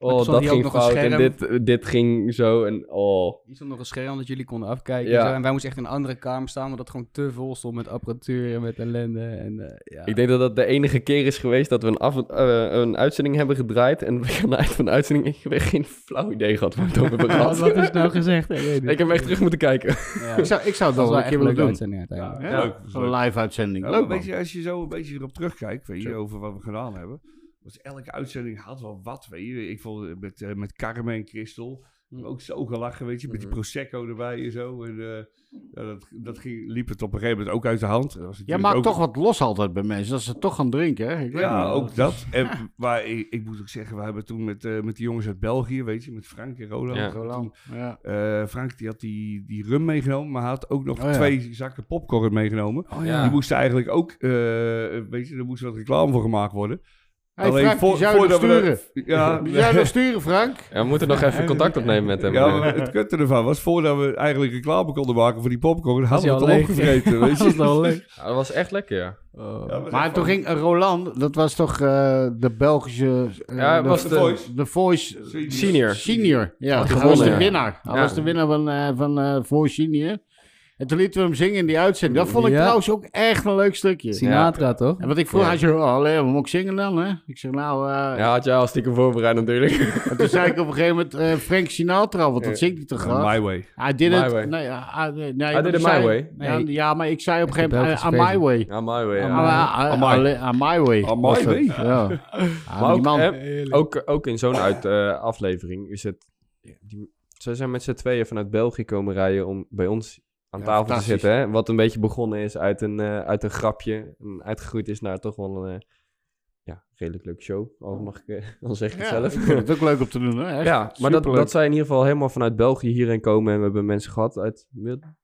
oh, stond dat hier ook ging fout en dit, dit ging zo en oh. Hier stond nog een scherm dat jullie konden afkijken. Ja. En, zo. en wij moesten echt in een andere kamer staan, omdat het gewoon te vol stond met apparatuur en met ellende. En, eh, ja. Ik denk dat dat de enige keer is geweest dat we een, af, eh, een uitzending hebben gedraaid. En aan het eind van de uitzending ik geen flauw idee gehad waar we het over *laughs* hebben Wat, gehad. wat is nou gezegd? Ik, heb hem echt terug moeten kijken. Ja. Ik zou, ik zou het Dat wel een keer willen doen. uitzending uiteindelijk. Ja, leuk, Een live uitzending. Leuk als je zo een beetje erop terugkijkt, weet je, over wat we gedaan hebben. Was elke uitzending had wel wat, weet je. Ik vond het met, eh, met Carmen en Christel Hm. ook zo gelachen, weet je. Met die Mhm. Prosecco erbij en zo. En eh, ja, dat, dat ging, liep het op een gegeven moment ook uit de hand. Dat was Jij maakt ook- toch wat los altijd bij mensen. Dat ze toch gaan drinken, hè? Ik weet Ja, niet. ook dat. En, maar ik, ik moet ook zeggen, we hebben toen met, eh, met die jongens uit België, weet je, met Frank en Roland. Ja. Roland. Ja. Eh, Frank die had die, die rum meegenomen, maar had ook nog Oh, ja. twee zakken popcorn meegenomen. Oh Ja. Die moesten eigenlijk ook, eh, weet je, er moest wat reclame voor gemaakt worden. Hey, Frank, die zou je nog voordat we sturen. *laughs* ja, Die zou je nog sturen, Frank. *laughs* Ja, we moeten nog even contact opnemen met hem. ja, maar het kutte ervan was, voordat we eigenlijk reclame konden maken voor die popcorn, hadden we hij het al opgevreten, weet *laughs* Dat was je. wel leuk. ja, dat was echt lekker, ja. Ja, maar toen ging Roland, dat was toch eh, de Belgische... eh, Ja, de, was de de, Voice. de Voice Senior. Senior. Ja, hij was de winnaar. Hij Ja. was de winnaar van, eh van eh Voice Senior. En toen lieten we hem zingen in die uitzending. Dat vond ik Ja. trouwens ook echt een leuk stukje. Sinatra, toch? En wat ik vroeg, Ja. hij zei, oh, allee, wat moet ik zingen dan, hè? Ik zeg, nou... eh, Ja, had jij al stiekem voorbereid natuurlijk. En toen zei ik op een gegeven moment eh, Frank Sinatra, want dat zingt hij toch graag. My Way. Hij did My it. way. Nee, ja, hij- nee, did it my zei- way. Ja, Nee. ja, maar ik zei op een gegeven moment, uh, Belgische on my way. Ja, my way. Uh, On my- alleen- on my way. On my way. Ja. Ja, Maar die ook, man, ook, ook in zo'n uit, eh, aflevering is het... Die, ze zijn met z'n tweeën vanuit België komen rijden om bij ons aan Ja, tafel te zitten. Hè? Wat een beetje begonnen is uit een, eh, uit een grapje. En uitgegroeid is naar toch wel een eh, ja, redelijk leuke show. Al mag ik, eh, *laughs* dan zeg ik het ja, zelf. ik vind het ook leuk om te doen, hè? Echt ja, maar dat, dat zij in ieder geval helemaal vanuit België hierheen komen. En we hebben mensen gehad uit Mid-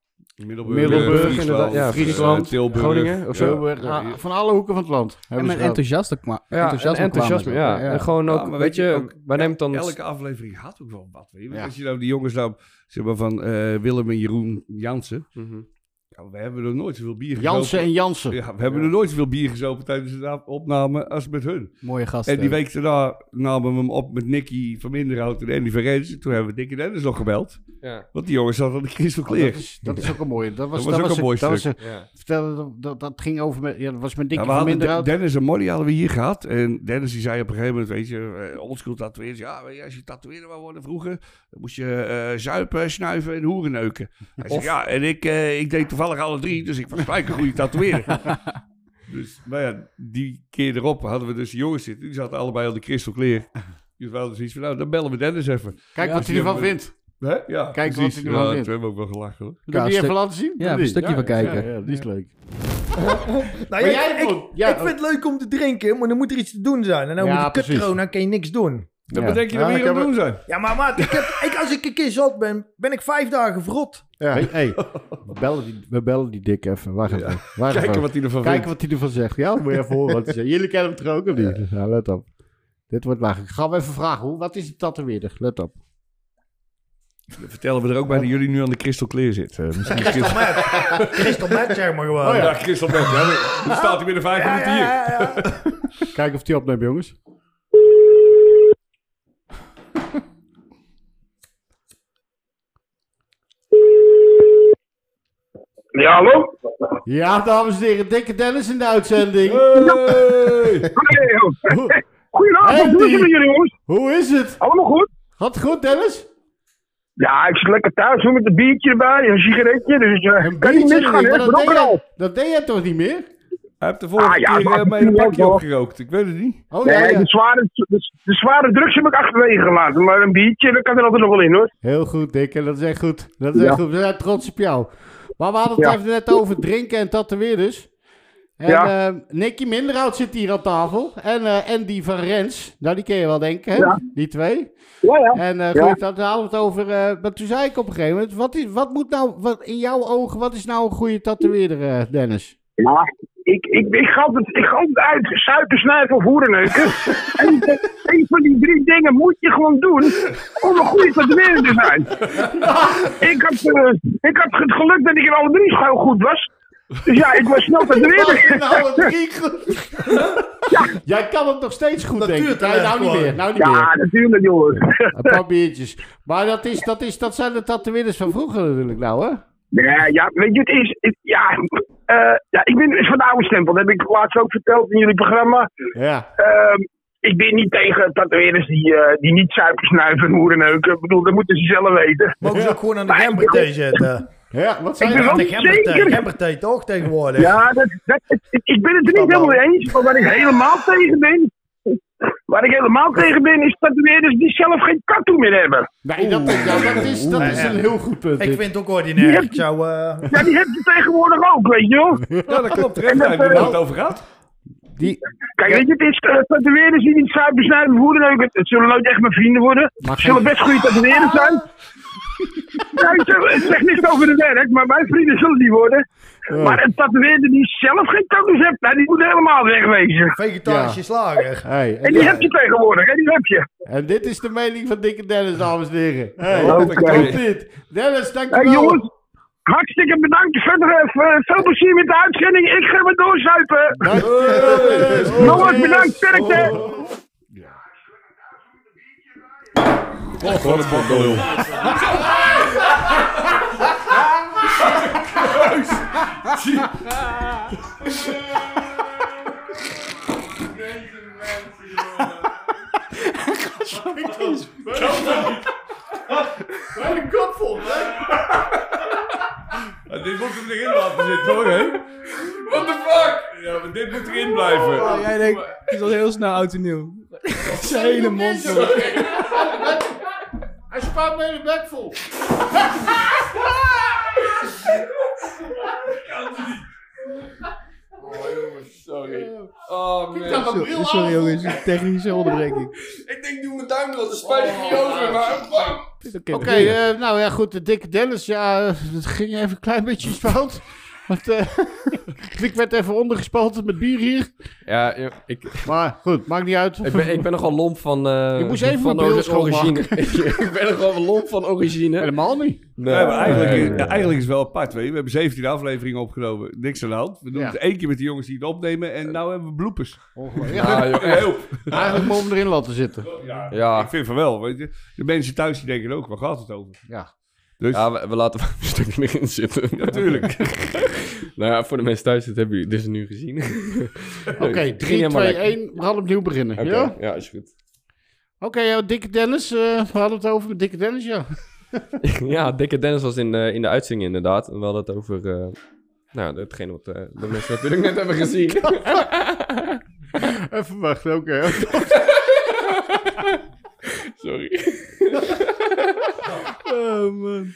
Middelburg, Middelburg, Friesland, inderdaad. Ja, Friesland, Tilburg. Groningen of zo. Tilburg, Ja, ah, van alle hoeken van het land. En hebben met enthousiaste Ja, enthousiasme, en enthousiasme, ja. En gewoon ook, weet je, ook, wij nemen dan... Elke aflevering had ook wel wat, weet je. Ja. Als je nou die jongens nou, zeg van eh, Willem en Jeroen Jansen. Mhm. Ja, we hebben er nooit zoveel bier gezopen. Jansen en Jansen. Ja, we hebben er nooit zoveel bier gezopen tijdens de opname als met hun. Mooie gasten. En die week daarna namen we hem op met Nicky van Minderhout en Andy van Rens. Toen hebben we Nicky Dennis nog gebeld. Ja, Want die jongens hadden de Crystal Oh, Clear. dat, is, dat is ook een mooie. Dat was, Dat was ook een mooi dat was stuk. ja. vertelde, dat, dat, ging over met, ja, dat was met we van Minderhout. De- Dennis en Molly hadden we hier gehad. En Dennis die zei op een gegeven moment, weet je, uh, oldschool tatoeëerders. Ja, weet je, als je tatoeëerder wou worden vroeger, dan moest je eh, zuipen, snuiven en hoeren neuken. Hij zei, ja, en ik, eh, ik deed toevallig alle drie, dus ik was gelijk een goede tatoeëerder. *laughs* dus, maar ja, die keer erop hadden we dus jongens zitten. Die zaten allebei al de Crystal Clear. Dus we hadden zoiets van, nou, dan bellen we Dennis even. Kijk Ja, wat hij ervan vindt. Hè? Ja, Kijk wat precies. hij ervan ja, vindt. Toen hebben we ook wel gelachen hoor. Moet ik die even laten zien? Ja, een stukje van kijken. Ja, ja, die is leuk. *laughs* Nou, ja, jij ik, vond- ja, ik vind het leuk om te drinken, maar dan moet er iets te doen zijn. En nou Ja, moet de kut precies. corona, kan je niks doen. Dan Ja. bedenk je dat we ik hier aan het doen zijn. Ja, maar maat, ik heb, ik, als ik een keer zat ben, ben ik vijf dagen verrot. Ja, hey, hey, we, bellen die, we bellen die dik even. Wacht even. Wacht Kijken even. wat hij ervan Kijken vindt. wat hij ervan zegt. Ja, moet je even horen wat hij zegt. Jullie kennen hem toch ook of niet? Ja, let op. Dit wordt lachen. Gaan we even vragen. Hoe, wat is de tatoeëerder? Let op. Dan vertellen we er ook bij dat jullie nu aan de Crystal Clear zitten. Uh, misschien is Crystal Met. Crystal Met, zeg maar gewoon. Oh ja, Crystal Met. Ja, dan staat hij binnen vijf Ja, minuten ja, hier. ja, ja. Kijken of hij opneemt, jongens. Ja, hallo? Ja, dames en heren. Dikke Dennis in de uitzending. Hey! Hoe, Goedenavond, Hey, hoe is het die- met jullie jongens? hoe is het? Allemaal goed? Gaat het goed, Dennis? Ja, ik zit lekker thuis hoor, met een biertje erbij, een sigaretje, dus eh Een kan niet misgaan, hè? dat deed, jij, dat deed jij toch niet meer? Hij heeft de vorige Ah, ja, keer maar eh, mee een pakje opgerookt. Ik weet het niet. Oh ja, Nee, ja. de zware, de, de zware drugs heb ik achterwege gelaten, maar een biertje, dat kan er altijd nog wel in hoor. Heel goed, Dikke. Dat is echt goed. Dat is echt Ja. goed. We zijn trots op jou. Maar we hadden het Ja. even net over drinken en tatoeëerders. En Ja. eh, Nicky Minderhout zit hier aan tafel. En eh Andy van Rens. Nou, die ken je wel denken, hè? Ja. Die twee. Ja, ja. En eh Ja. goed, daar hadden we het over. eh, maar toen zei ik op een gegeven moment: wat, is, wat moet nou, wat, in jouw ogen, wat is nou een goede tatoeëerder, eh, Dennis? Ja, ik, ik, ik ga altijd, ik ga altijd uit suiker, snuiven of hoerenneuken. *laughs* en een van die drie dingen moet je gewoon doen om een goede tatoeëerder te zijn. *laughs* ik, had, eh, ik had het geluk dat ik in alle drie heel goed was. Dus ja, ik was snel tatoeëerder. *laughs* nou, drie goed. Jij kan het nog steeds goed, denk ik. Nee, nou niet meer. Nou niet ja, meer. natuurlijk jongens. Een paar biertjes. Maar dat, is, dat, is, dat zijn de tatoeëerders van vroeger natuurlijk nou, hè? Ja, ja, weet je, het is. het- ja, eh, ja, ik ben van de oude stempel. Dat heb ik laatst ook verteld in jullie programma. Ja. Ehm, ik ben niet tegen tatoeëerders die, eh, die niet suiker snuiven en hoerenneuken. Ik bedoel, dat moeten ze zelf weten. Mogen ze ook gewoon aan de gemberthee zetten? Ja, wat Ik ben wel de gemberthee, toch tegenwoordig? Ja, dat, dat, ik ben het er niet helemaal mee eens. Maar waar ik helemaal tegen ben. Waar ik helemaal tegen ben, is tatoeëerders die zelf geen tattoo meer hebben. Nee, dat, ja, dat is, dat is een heel goed punt. Ik dit. vind het ook ordinair. Ik zou... eh, Ja, die heb je tegenwoordig ook, weet je wel. *laughs* Ja, dat klopt. Daar hebben we eh, het over gehad. Die, Kijk, weet je, het is uh, tatoeëerders die niet zuipen snijden of hoerenneuken. Het zullen nooit echt mijn vrienden worden. Het zullen best goede tatoeëerders zijn. *laughs* Ja, ik zeg- het zegt niks over het werk, maar mijn vrienden zullen die worden. Maar een tatoeëerder die zelf geen tattoos heeft, nou, die moet helemaal wegwezen. Vegetarische slager. hey, En die heb je tegenwoordig, hè, die heb je. En dit is de mening van Dikke Dennis, dames en heren. Hey, Oké. dat komt dit. Dennis, Hey, dankjewel. jongens, hartstikke bedankt. Verder eh, veel plezier met de uitzending. Ik ga weer doorzuipen. Dankjewel, Dennis. Jongens, bedankt. Sterkte. Wat een *laughs* bokkelul. Bij de kop vol, hè? Ja, dit moet er erin laten zitten hoor, hè? What the fuck? Ja, maar dit moet erin blijven. Oh, jij denkt, het is al heel snel oud en nieuw. Zijn hele mond vol. Hij spuit me in de bek vol. *laughs* Sorry. Oh, man. kan mijn bril Sorry jongens, een technische onderbreking. Ik denk, doe mijn duim erop, de spuit ik niet over, maar bam. Oké, eh, nou ja, goed. De dikke Dennis, ja, eh, het ging even een klein beetje fout. Want eh, *laughs* ik werd even ondergespoten met bier hier. Ja, ik, Maar goed, maakt niet uit. ik, ben, ik ben nogal lomp van... eh Je moest even van mijn bril ori- origine. schoonmaken. *laughs* ik ben nogal lomp van origine. Helemaal niet. Nee, maar eigenlijk, nee, nee. eigenlijk is het wel apart. Weet je. We hebben 17 afleveringen opgenomen. Niks aan de hand. We doen Ja. het één keer met de jongens die het opnemen. En nu hebben we bloepers. Ja, Ja, joh, eigenlijk je hem erin laten zitten. Ja, Ja. Ik vind van wel. Weet je. De mensen thuis die denken ook, waar gaat het over? Ja. Dus, Ja, we, we laten *laughs* een stukje erin zitten. natuurlijk. *laughs* nou ja, voor de mensen thuis, dat hebben jullie dus nu gezien. *laughs* Oké, Het ging 3, helemaal 2, lekker. 1. We gaan opnieuw beginnen. Ja? ja, is goed. Oké, ja, dikke Dennis. eh, we hadden het over dikke Dennis, ja. ja, Dikke Dennis was in, in de uitzending inderdaad. En we hadden het over... eh, nou, hetgene wat eh, de mensen natuurlijk net hebben gezien. Even wachten, oké. Sorry. *laughs* oh man.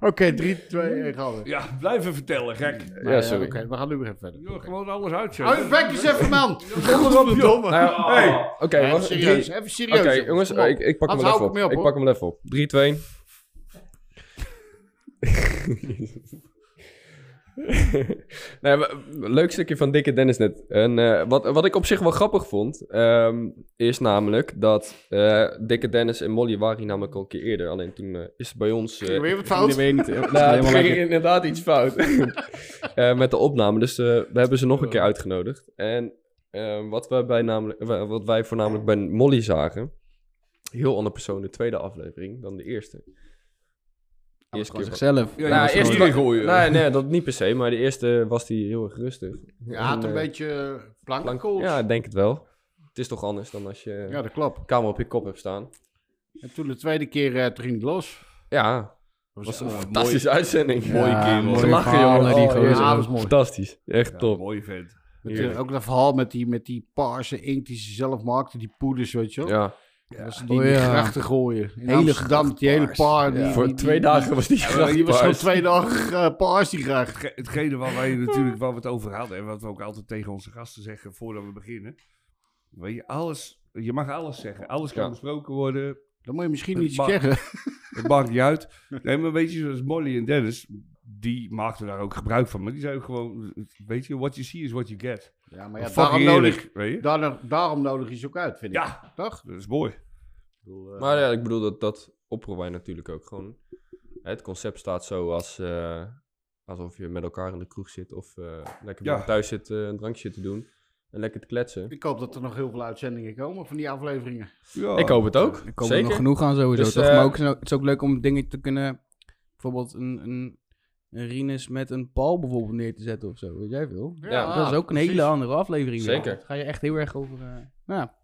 Oké, 3, 2, 1, gaan we. Ja, blijven vertellen, gek. Ja, sorry. Oké, we gaan nu weer even verder. Wil gewoon alles uitzetten. Hou je bek eens even, man. *laughs* Joh. Domme. Nou ja, *laughs* Hey. Oké, wacht, serieus, even serieus. Oké, jongens, ik, ik pak hem even ik op. Ik pak hem even op. 3, 2. Nee, maar, leuk stukje van Dikke Dennis net. En, eh, wat, wat ik op zich wel grappig vond, ehm, is namelijk dat eh, Dikke Dennis en Molly waren hier namelijk al een keer eerder. Alleen toen eh, is het bij ons... er weer wat fout? Weer niet, *laughs* nou, ging er inderdaad iets fout *laughs* met de opname. Dus we hebben ze nog een keer uitgenodigd. En eh, wat, wij bij namelijk, wa- wat wij voornamelijk bij Molly zagen, heel ander persoon de tweede aflevering dan de eerste. De eerste keer zichzelf. Ja, Nou, eerst gooien. Nee, nee, dat niet per se. Maar de eerste was hij heel erg rustig. Ja, het En, een eh, beetje plank. plank- Ja. Denk het wel. Het is toch anders dan als je ja, dat klopt. kamer op je kop hebt staan. En toen de tweede keer eh, toen ging het los. Ja, Dat was een eh, fantastische uitzending. Mooie Ja, mooie verhalen, jongen. die Oh, gozer. ja, dat was mooi. Fantastisch. Echt Ja, top. mooie vent. Eh, ook dat verhaal met die, met die paarse inkt die ze zelf maakte, die poeders, weet je wel. Ja. Dat was die Oh, ja. grachten gooien. In Hele Amsterdam, die hele paar. Die, Voor die- twee die- dagen was die Ja, maar die was zo'n twee dagen eh, paars, die gracht. Hetge- Hetgene waar wij natuurlijk waar we het over hadden en wat we ook altijd tegen onze gasten zeggen voordat we beginnen. Weet je, alles, je mag alles zeggen. Alles kan Ja. besproken worden. Dan moet je misschien niet mag- zeggen. Het maakt niet uit. Nee, maar weet je, zoals Molly en Dennis, die maakten daar ook gebruik van. Maar die zeiden ook gewoon, weet je, what you see is what you get. Ja, maar ja, Fucking daarom eerlijk, nodig, weet je? daarom, daarom nodig je ze ook uit, vind ik. Ja, Toch? dat is mooi. Maar ja, ik bedoel, dat, dat opperen wij natuurlijk ook gewoon. Het concept staat zo als, eh, alsof je met elkaar in de kroeg zit of eh, lekker Ja. thuis zit eh, een drankje te doen en lekker te kletsen. Ik hoop dat er nog heel veel uitzendingen komen van die afleveringen. Ja, Ik hoop het ook. Er komen Zeker. nog genoeg aan sowieso. Dus, toch? eh, maar ook, het is ook leuk om dingen te kunnen... Bijvoorbeeld een, een, een Rinus met een Paul bijvoorbeeld neer te zetten of zo. Weet jij veel? Ja, dat is ook een precies. hele andere aflevering. Zeker. Dan ga je echt heel erg over... eh, nou, ja,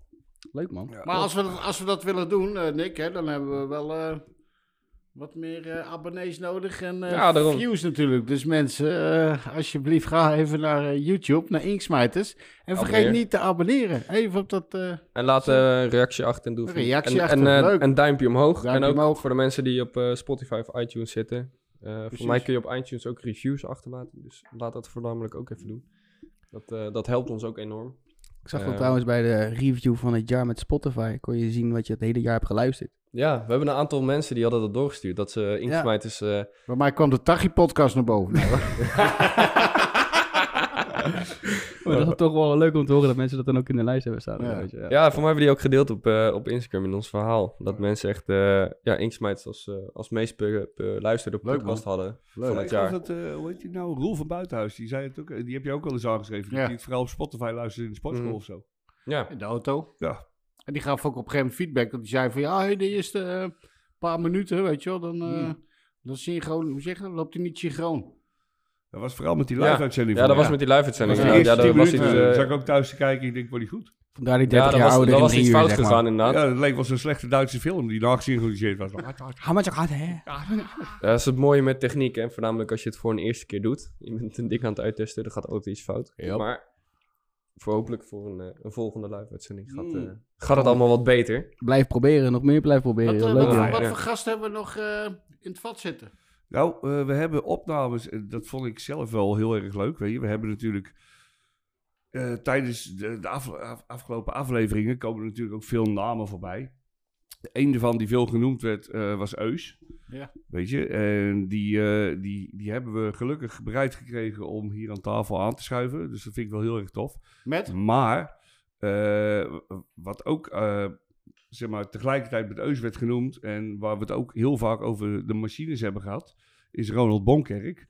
leuk man. Ja, Maar als we, dat- als we dat willen doen, eh, Nick, hè, dan hebben we wel eh, wat meer eh, abonnees nodig en eh, Ja, daarom. views natuurlijk. Dus mensen, eh, alsjeblieft ga even naar YouTube, naar Inksmijters. En vergeet Abonneer. niet te abonneren. Even op dat... eh, En laat een reactie achter en doe Een reactie en, achter, en, leuk. een duimpje omhoog. Duimpje en ook omhoog. voor de mensen die op Spotify of iTunes zitten. Eh voor mij kun je op iTunes ook reviews achterlaten. Dus laat dat voornamelijk ook even doen. Dat, eh, dat helpt ons ook enorm. Ik zag Eh, wel trouwens bij de review van het jaar met Spotify. Kon je zien wat je het hele jaar hebt geluisterd. Ja, we hebben een aantal mensen die hadden dat doorgestuurd. Dat ze ingesmijt is... eh, bij mij kwam de Tachi-podcast naar boven. *laughs* *laughs* Maar dat is toch wel leuk om te horen dat mensen dat dan ook in de lijst hebben staan. Ja. Weet je, ja. Ja, voor mij hebben die ook gedeeld op, eh, op Instagram in ons verhaal. Dat mensen echt eh ja, als, eh, als meest be- beluisterde Leuk, podcast hadden Leuk. van het jaar. Dat, eh, hoe heet die nou? Roel van Buitenhuis. Die zei het ook. Die heb je ook wel eens aangeschreven. Ja. Die het vooral op Spotify luistert in de sportschool Mhm. of zo. Ja, In de auto. Ja. En die gaf ook op een gegeven moment feedback. Dat die zei van, ja, hey, de eerste paar minuten, weet je wel, dan, eh Hmm. dan synchroon, hoe zeg je dat? Loopt hij niet synchroon. Dat was vooral met die Ja. live-uitzending. ja dat was met die live-uitzending. Dat Ja, was ja, daar was 10 iets, eh, zag ik ook thuis te kijken. Ik denk, wordt die goed? Vandaar die ja, 30 dat jaar was, ouder dat was iets fout gegaan inderdaad. Ja, het leek wel zo'n slechte Duitse film die was. Gaat, *laughs* hè? Ja, dat is het mooie met techniek, hè. Voornamelijk als je het voor een eerste keer doet. Je bent een dik aan het uittesten, er gaat altijd iets fout. Ja. Maar voor hopelijk voor een, eh, een volgende live-uitzending gaat, Mm. eh, gaat het allemaal wat beter. Blijf proberen, nog meer blijf proberen. Wat, wat, ja. Ja. voor gasten hebben we nog eh, in het vat zitten? Nou, eh, we hebben opnames. en Dat vond ik zelf wel heel erg leuk. Weet je. We hebben natuurlijk eh, tijdens de, de af- af- afgelopen afleveringen komen er natuurlijk ook veel namen voorbij. Een daarvan die veel genoemd werd eh, was Eus. Ja. Weet je, en die, eh, die, die hebben we gelukkig bereid gekregen om hier aan tafel aan te schuiven. Dus dat vind ik wel heel erg tof. Met? Maar, eh, wat ook eh, zeg maar, tegelijkertijd met Eus werd genoemd en waar we het ook heel vaak over de machines hebben gehad, is Ronald Bonkerk.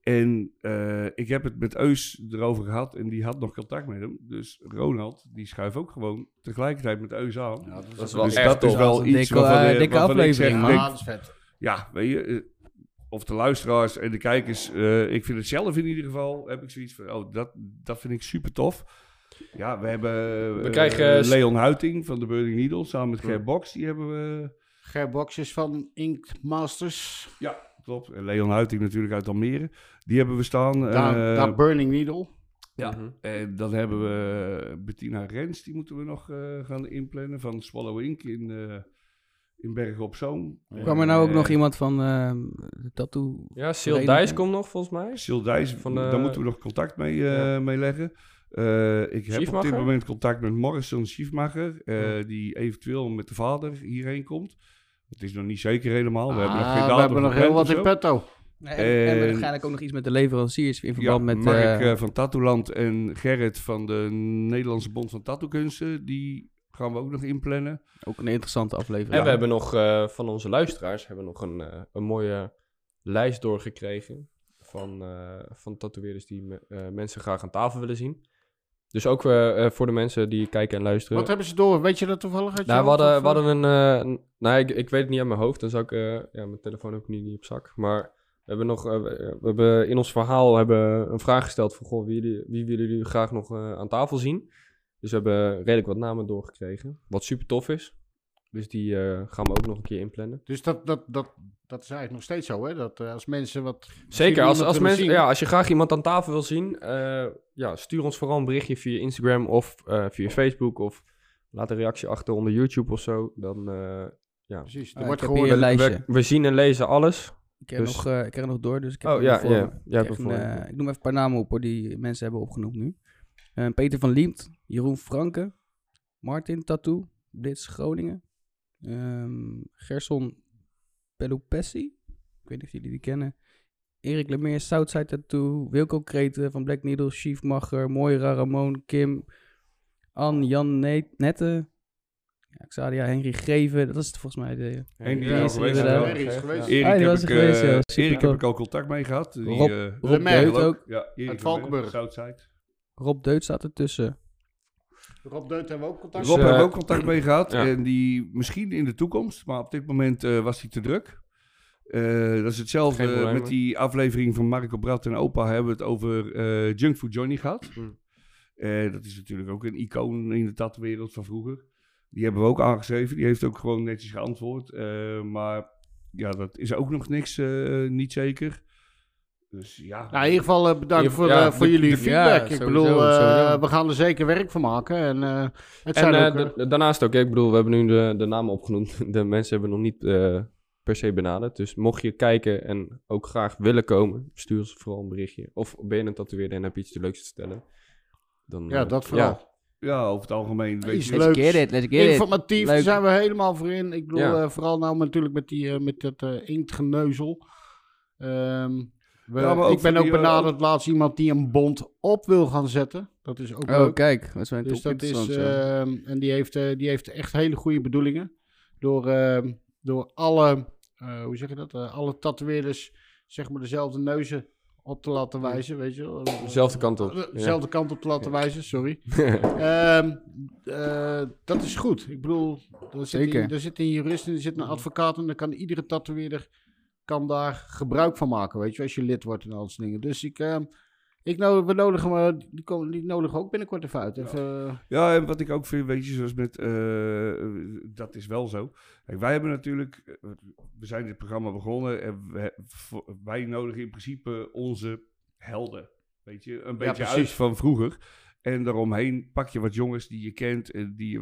En eh, ik heb het met Eus erover gehad en die had nog contact met hem. Dus Ronald, die schuift ook gewoon tegelijkertijd met Eus aan. Ja, Dat is wel dus echt dat is tof. wel Dat is een iets dikke, waarvan, eh, eh, dikke waarvan ik aflevering, zeg, Ah, dat is vet. ja, weet je, eh, of de luisteraars en de kijkers, eh, ik vind het zelf in ieder geval, heb ik zoiets van, oh, dat, dat vind ik super tof. Ja, we hebben We eh, krijgen- Leon Huiting van de Burning Needle samen met Ger Box, die hebben we... Gerboxjes van Ink Masters. Ja, klopt. En Leon Huiting natuurlijk uit Almere. Die hebben we staan. Daar, eh, daar Burning Needle. ja. Mhm. En dan hebben we Bettina Rens, die moeten we nog eh, gaan inplannen van Swallow Ink in, eh in Bergen op Zoom. Kwam er nou ook Eh, nog iemand van eh, de tattoo? Ja, Sil. Dijs komt nog volgens mij. Sil Dijs, daar moeten we nog contact mee, eh, Ja. mee leggen. Eh, ik heb op dit moment contact met Morrison Schiefmacher, eh, Ja. die eventueel met de vader hierheen komt. Het is nog niet zeker helemaal. We hebben nog Ah, geen we datum hebben nog heel wat in petto. En, en En- waarschijnlijk ook nog iets met de leveranciers in Ja, verband met... Mark eh, eh, van Tattooland en Gerrit van de Nederlandse Bond van Tattookunsten, die gaan we ook nog inplannen. ook een interessante aflevering. En we hebben nog eh, van onze luisteraars hebben nog een, een mooie lijst doorgekregen van, eh van tatoeëerders die me- eh, mensen graag aan tafel willen zien. Dus ook eh, eh, voor de mensen die kijken en luisteren. Wat hebben ze door? Weet je dat toevallig uit je Nou, we hadden, we hadden een... eh, nou, ik, ik weet het niet uit mijn hoofd. Dan zou ik... ja, mijn telefoon heb ik niet, niet op zak. Maar we hebben nog... we hebben in ons verhaal hebben een vraag gesteld van... Goh, wie, wie willen jullie graag nog aan tafel zien? Dus we hebben redelijk wat namen doorgekregen. Wat super tof is. Dus die eh, gaan we ook nog een keer inplannen. Dus dat, dat, dat, dat is eigenlijk nog steeds zo, hè? Dat eh, als mensen wat... Zeker, als, als, mensen, zien- ja, als je graag iemand aan tafel wil zien, eh, ja, stuur ons vooral een berichtje via Instagram of eh, via Facebook of laat een reactie achter onder YouTube of zo. Dan, eh, ja. Precies. Er wordt heb gewoon We, lijstje. we, we zien en lezen alles. Ik krijg, Dus- nog, eh, ik krijg nog door, dus ik heb Oh, ja, voor ja. me. Jij Ik een, voor eh, ik noem even een paar namen op hoor, die mensen hebben opgenoemd nu. Eh, Peter van Liemt, Jeroen Franke, Martin Tattoo, Blitz Groningen, ehm, Gerson Pelopessi, ik weet niet of jullie die kennen, Erik Lemeer, Southside Tattoo, Wilco Kreten van Black Needle, Chief Macher, Moira Ramon, Kim, Ann, Jan Ne- Nette, ja, Xadia, Henry Greven, dat is het volgens mij de... Henry Ja, is geweest. ja. Henry is geweest. Erik, Ah, heb was ik, er geweest, eh, Erik heb ik al contact mee gehad. Die, Rob- eh, Rob Deut ook. Ja, Erik Uit Valkenburg. Southside. Rob Deut staat ertussen. Rob Deut hebben we ook contact Rob Dus, hebben we eh, ook contact mee gehad. ja. En die misschien in de toekomst, maar op dit moment eh, was hij te druk. Eh, dat is hetzelfde met die aflevering van Marco Brat en Opa hebben we het over eh Junkfood Johnny gehad. Eh, dat is natuurlijk ook een icoon in de tattwereld van vroeger. Die hebben we ook aangeschreven. Die heeft ook gewoon netjes geantwoord. Eh, maar ja, dat is ook nog niks, eh, niet zeker. Dus ja. Nou, in ieder geval eh, bedankt voor, ja, eh, voor de- jullie feedback. ja, ik sowieso, bedoel, eh, we gaan er zeker werk van maken. En, eh, het En zijn ook, eh, da- daarnaast ook, ik bedoel, we hebben nu de, de namen opgenoemd. *laughs* De mensen hebben nog niet eh, per se benaderd. Dus mocht je kijken en ook graag willen komen, stuur ons vooral een berichtje. Of ben je een tatoeëerder en heb je iets leuks te vertellen. Dan, ja, dat vooral. ja. ja, over het algemeen. Weet je. Let's get it, let's get it. Informatief, daar zijn we helemaal voor in. Ik bedoel, Ja. eh, vooral nou natuurlijk met, die, eh, met dat eh, inktgeneuzel. Ehm, we- Ja, ik ben ook die, eh, benaderd laatst iemand die een bond op wil gaan zetten. Dat is ook Oh, leuk. kijk, dat is wel Dus dat is, ehm, en die heeft, eh, die heeft echt hele goede bedoelingen. Door, ehm, door alle, eh, hoe zeg je dat, Eh, alle tatoeëerders, zeg maar dezelfde neuzen op te laten wijzen, weet je wel. Dezelfde kant op, ja. Dezelfde kant op te laten wijzen, sorry. *laughs* Ehm, eh, dat is goed. Ik bedoel, er zit, Zeker. een, er zit een jurist en er zit een advocaat en dan kan iedere tatoeëerder kan daar gebruik van maken, weet je, als je lid wordt en al dat soort dingen. Dus ik, ehm, ik nodig, we nodigen, hem, eh, die, komen, die nodigen ook binnenkort even uit. Even, eh, Ja, en wat ik ook vind, weet je, zoals met, eh, dat is wel zo. Kijk, wij hebben natuurlijk, we zijn dit programma begonnen en we, wij nodigen in principe onze helden, weet je, een beetje uit van vroeger. En daaromheen pak je wat jongens die je kent en die,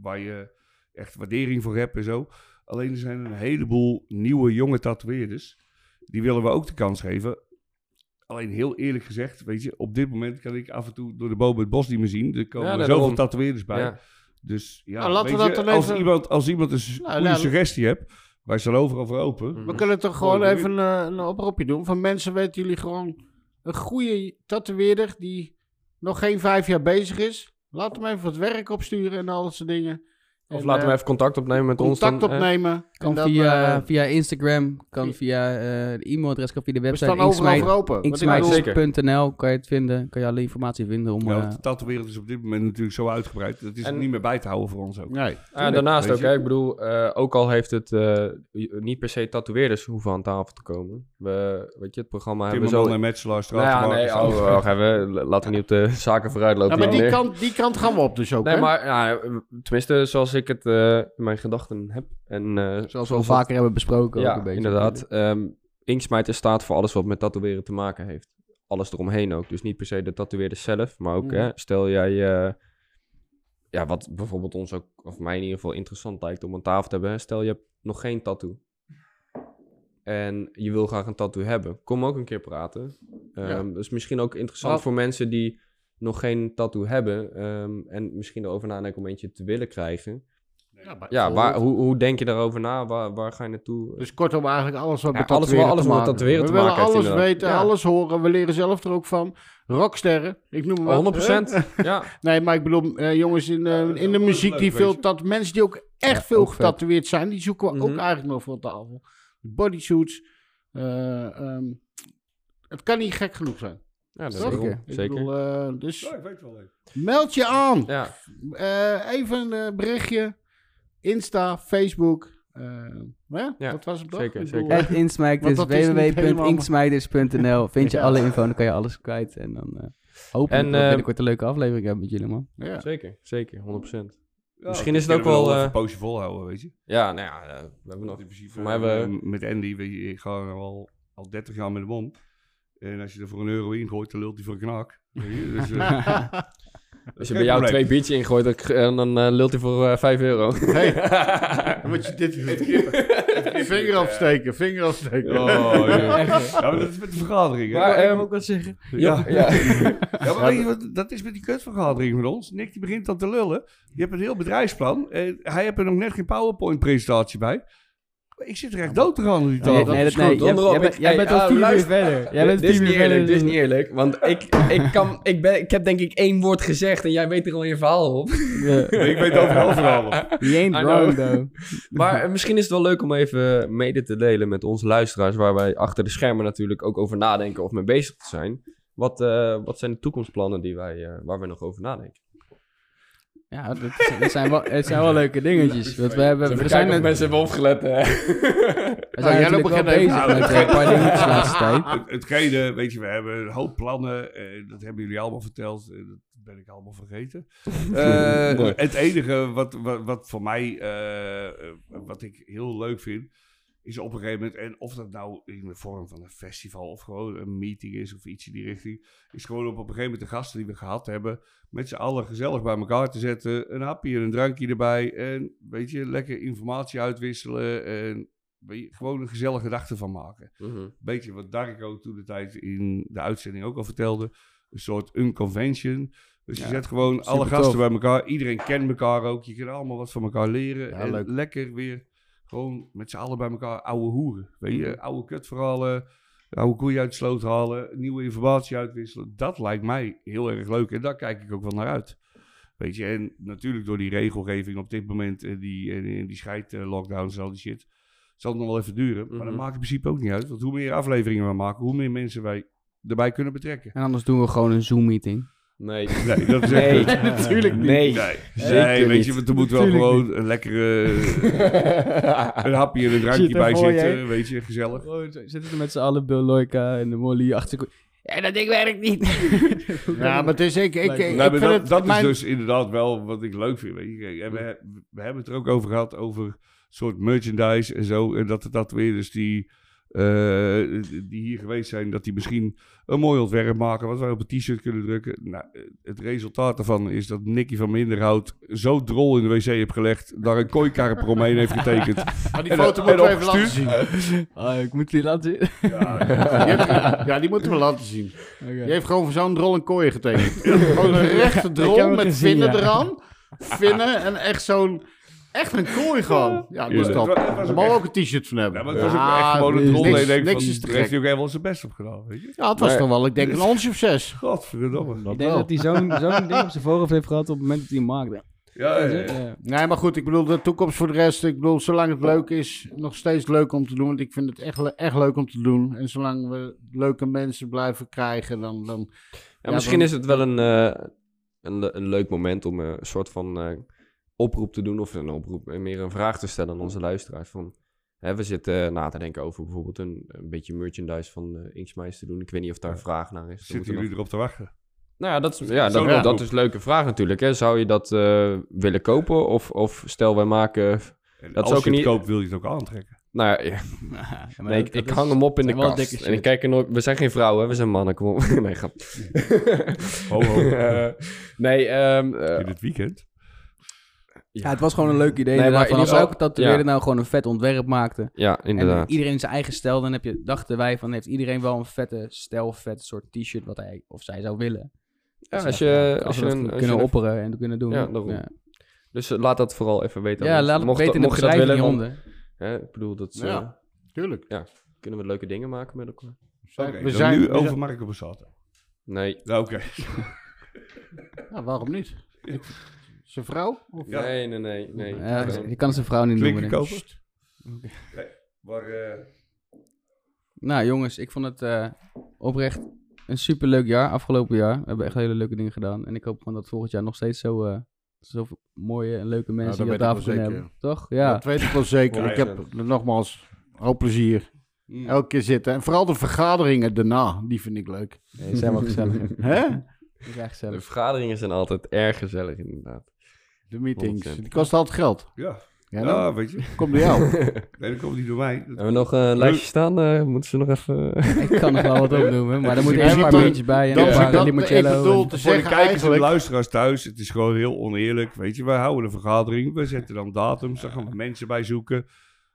waar je echt waardering voor hebt en zo. Alleen er zijn een heleboel nieuwe jonge tatoeëerders, die willen we ook de kans geven. Alleen heel eerlijk gezegd, weet je, op dit moment kan ik af en toe door de boom het bos niet meer zien. Er komen Ja, er zoveel tatoeëerders bij. Ja. Dus ja, Nou, laten we weet dat je, dan als, even- iemand, als iemand een Nou, goede nou, suggestie hebt, wij staan overal voor open. Mhm. we kunnen toch Gewoon even een, een oproepje doen van mensen, weten jullie gewoon een goede tatoeëerder die nog geen vijf jaar bezig is. Laat hem even wat werk opsturen en al dat soort dingen. Of En, laten we eh, even contact opnemen met ons. contact dan, eh. opnemen. Kan en via, eh, via Instagram, kan via eh, de e-mailadres, kan via de we website staan ik bedoel- inksmijters.nl kan je het vinden, kan je alle informatie vinden om... Ja, eh, tatoewereld is op dit moment natuurlijk zo uitgebreid. Dat is En- niet meer bij te houden voor ons ook. Nee. Ah, daarnaast ook, hè, ik bedoel, eh, ook al heeft het eh, niet per se tatoeëerders hoeven aan tafel te komen. We, weet je, het programma hebben we Timmerman zo... en Metselaar, Nou ja, nee, oh, even, laten we niet op de *laughs* zaken vooruit lopen. Ja, maar die kant, die kant gaan we op dus ook, Nee, hè? maar ja, tenminste zoals ik het eh, in mijn gedachten heb. En, eh, Zoals we al vaker hebben besproken ook Ja, een beetje. inderdaad. Ehm Inksmijter staat voor alles wat met tatoeëren te maken heeft. Alles eromheen ook. Dus niet per se de tatoeëerder zelf, maar ook Mhm. hè, stel jij... eh, ja, wat bijvoorbeeld ons ook, of mij in ieder geval interessant lijkt om aan tafel te hebben. hè. Stel je hebt nog geen tattoo. En je wil graag een tattoo hebben. Kom ook een keer praten. Ja. Dat is misschien ook interessant voor mensen die nog geen tattoo hebben. ehm, en misschien erover nadenken om eentje te willen krijgen. Ja, maar Ja, waar, hoe, hoe denk je daarover na? Waar, waar ga je naartoe? Dus kortom, eigenlijk alles wat Ja, met alles tatoeëren wat- alles te maken tatoeëren heeft. te We maken willen heeft, alles inderdaad. weten, Ja. alles horen. We leren zelf er ook van. Rocksterren, ik noem maar wat. 100%, hè? *laughs* ja. Nee, maar ik bedoel, eh, jongens in, eh, dat in de muziek die veel... Dat, mensen die ook echt Ja, veel ook vet. getatoeëerd zijn, die zoeken we ook Mhm. eigenlijk nog voor tafel. Bodysuits. eh, ehm, het kan niet gek genoeg zijn. Ja, dat zeker. Ik zeker. bedoel, eh, dus Ja, ik weet wel. meld je aan. ja. Eh, even een berichtje. Insta, Facebook. eh, ja, Ja, dat was het toch? zeker, zeker. Inksmijters, helemaal- www.inksmijders.nl *laughs* Vind je Ja. alle info, dan kan je alles kwijt. En dan eh hopelijk En, dat we eh, binnenkort een leuke aflevering hebben met jullie, man. ja. Zeker, zeker, 100%. Ja, Misschien we is het ook wel, even eh, een poosje volhouden, weet je. Ja, nou ja, we hebben nog... In principe, Voor mij hebben eh, met Andy, weet je, ik ga er al, al 30 jaar met hem om. En als je er voor een euro in gooit, dan lult hij voor een knak. *laughs* Weet je, Dus, eh, *laughs* Als je bij jou twee biertjes ingooit, dan, eh, lult hij voor eh 5 euro. Hey, dan *laughs* moet je dit Vinger afsteken, vinger afsteken. Oh, *laughs* ja. ja, maar dat is met de vergadering. hè? Maar, ik ehm, ook wat zeggen. ja, ja. Ja, maar weet je wat, dat is met die kutvergadering van ons. Nick die begint dan te lullen. Je hebt een heel bedrijfsplan. En hij heeft er nog net geen PowerPoint-presentatie bij. Ik zit er echt dood te gaan aan die Nee, nee, dat, is nee, goed. jij, bent, ik- jij hey, bent al ah, uur verder. Jij bent dit is niet eerlijk, verder. dit is niet eerlijk. Want ik, ik, kan, ik, ben, ik heb denk ik één woord gezegd en jij weet er al je verhaal op. Ja. *laughs* Ik weet overal verhalen. He ain't I wrong, though. *laughs* Maar eh, misschien is het wel leuk om even mede te delen met onze luisteraars, waar wij achter de schermen natuurlijk ook over nadenken of mee bezig te zijn. Wat, eh, wat zijn de toekomstplannen die wij, eh, waar we nog over nadenken? Ja, dat, zijn wel, het zijn wel leuke dingetjes. Want we, hebben, we, zijn, net- mensen hebben opgelet. hè. we jij zijn loopt wel bezig uit. met een paar dingetjes de laatste tijd. *laughs* Het, hetgene, weet je, we hebben een hoop plannen. eh, dat hebben jullie allemaal verteld. eh, dat ben ik allemaal vergeten. *laughs* Eh, het enige wat, wat, wat voor mij, wat ik heel leuk vind, is op een gegeven moment, en of dat nou in de vorm van een festival of gewoon een meeting is of iets in die richting, is gewoon op, een gegeven moment de gasten die we gehad hebben, met z'n allen gezellig bij elkaar te zetten, een hapje en een drankje erbij en weet je, lekker informatie uitwisselen en je, gewoon een gezellige dag ervan maken Mhm. beetje wat Darko toen de tijd in de uitzending ook al vertelde. Een soort unconvention. Dus je zet gewoon alle gasten tof. bij elkaar. Iedereen kent elkaar ook. Je kan allemaal wat van elkaar leren. Ja, en leuk. lekker weer gewoon met z'n allen bij elkaar ouwe hoeren. Weet Mhm. je, oude kutverhalen. Oude koeien uit de sloot halen. Nieuwe informatie uitwisselen. Dat lijkt mij heel erg leuk. En daar kijk ik ook wel naar uit. Weet je, en natuurlijk door die regelgeving op dit moment. En die, en, die scheidlockdowns en al die shit. Zal het nog wel even duren. Maar dat Mhm. maakt in principe ook niet uit. Want hoe meer afleveringen we maken, hoe meer mensen wij erbij kunnen betrekken. En anders doen we gewoon een Zoom-meeting. Nee. *laughs* Nee, dat is Nee, echt... natuurlijk niet. Nee. Nee, Zeker nee weet niet. je, want er moet wel gewoon een lekkere... *laughs* een hapje en een drankje Zit bij zitten, weet je, gezellig. Gewoon, zo zitten we met z'n allen, Bill Loika en de Molly achter. Ja, dat ding werkt niet. *laughs* Ja, maar het is ik, ik, ik, Nee, ik maar vind dat, het, dat mijn- is dus inderdaad wel wat ik leuk vind. Weet je. Kijk, en we, we hebben het er ook over gehad, over soort merchandise en zo. En dat de tatoeëerders die, eh, die hier geweest zijn, dat die misschien een mooi ontwerp maken, wat wij op een t-shirt kunnen drukken. Nou, eh, het resultaat daarvan is dat Nicky van Minderhout zo drol in de wc heeft gelegd, daar een kooikarper omheen heeft getekend. *laughs* Maar die En- foto en moeten we even laten zien. Oh, *laughs* ik moet die laten zien. Ja, Die heeft- *laughs* ja, die moeten we laten zien. Oké. Die heeft gewoon voor zo'n drol een kooi getekend. Gewoon een rechte drol met vinnen ja. eraan. Vinnen en echt zo'n... Echt een kooi gewoon. Ja, dus dat. Daar mag echt- ook een t-shirt van hebben. Ja, maar het was ook echt gewoon een ik denk niks van, daar heeft hij ook helemaal zijn best op gedaan, weet je. Ja, het was Maar- toch wel, ik denk *laughs* een onsje of zes. Godverdomme. Dat Ik denk wel. dat hij zo'n zo'n ding op zijn voorhoofd heeft gehad op het moment dat hij hem maakte. Ja, ja, ja. Ja. Nee, maar goed, ik bedoel, de toekomst voor de rest. Ik bedoel, zolang het leuk is, nog steeds leuk om te doen. Want ik vind het echt, echt leuk om te doen. En zolang we leuke mensen blijven krijgen, dan... dan Ja, Ja, misschien dan- is het wel een, eh, een, een leuk moment om eh, een soort van eh, oproep te doen. Of een oproep, eh, meer een vraag te stellen aan onze luisteraars. Van, hè, we zitten eh, na te denken over bijvoorbeeld een, een beetje merchandise van eh Inksmeis te doen. Ik weet niet of daar een vraag naar is. Zitten moeten we jullie erop te wachten? Nou ja, dat is, ja, dat, is een leuke vraag natuurlijk. Hè. Zou je dat eh, willen kopen? Of, of stel, wij maken... En Dat is als ook je het niet- koopt, wil je het ook aantrekken. Nou ja, ja, Ja, *laughs* nee, dat- ik, dat ik is- hang hem op in de kast. dikke En ik kijk er nooit... We zijn geen vrouwen, hè, we zijn mannen. Kom op. *laughs* nee, grap. Ho, ho. *laughs* Nee, ehm, eh, In het weekend. Ja, het was gewoon een leuk idee. Nee, maar van als geval- elke tatoeëerder ja. nou gewoon een vet ontwerp maakte. ja, En inderdaad. iedereen zijn eigen stijl. Dan heb je, dachten wij van, heeft iedereen wel een vette stijl, vet soort t-shirt wat hij of zij zou willen. Ja, Dus als je, ja, als je een, kunnen je een- opperen en kunnen doen. Ja, daarom. Ja, Dus eh, laat dat vooral even weten. Ja, laat het Mocht- weten in de mocht je dat beschrijving willen, hieronder. Hè, ik bedoel, dat Ja. eh, Tuurlijk. kunnen we leuke dingen maken met elkaar. Oké, we zijn- nu we over zijn- Marco Borsato. Nee. Ja, oké. *laughs* Ja, waarom niet? *laughs* Zijn vrouw? Of? Ja. Nee, nee, nee. nee. Ja, je kan zijn vrouw niet Klinken noemen. kopen? Nee, maar... eh, Nou jongens, ik vond het eh, oprecht een superleuk jaar, afgelopen jaar. We hebben echt hele leuke dingen gedaan. En ik hoop gewoon dat volgend jaar nog steeds zo, eh zo mooie en leuke mensen dat hier ik tafel kunnen hebben. Toch? Ja. Dat weet ik wel zeker. Ik heb nogmaals hoop plezier. mm. Elke keer zitten. En vooral de vergaderingen daarna, die vind ik leuk. Nee, die zijn wel gezellig. *laughs* Hè? Die zijn de gezellig. vergaderingen zijn altijd erg gezellig, inderdaad. De meetings. 100%. Die kosten altijd geld. Ja. Ja, Ja, nou, weet je. komt door jou. *laughs* Nee, dat komt niet door mij. Dat- Hebben we nog een lijstje staan? Eh, moeten ze nog even... Ik kan nog wel wat opnoemen, maar dan moet Ja, eerst een paar bij en dan paar dat- limoncello. ik bedoel en- te Voor de zeggen kijkers en de eigenlijk... luisteraars thuis, het is gewoon heel oneerlijk. Weet je, wij houden een vergadering. We zetten dan datums, daar gaan we mensen bij zoeken.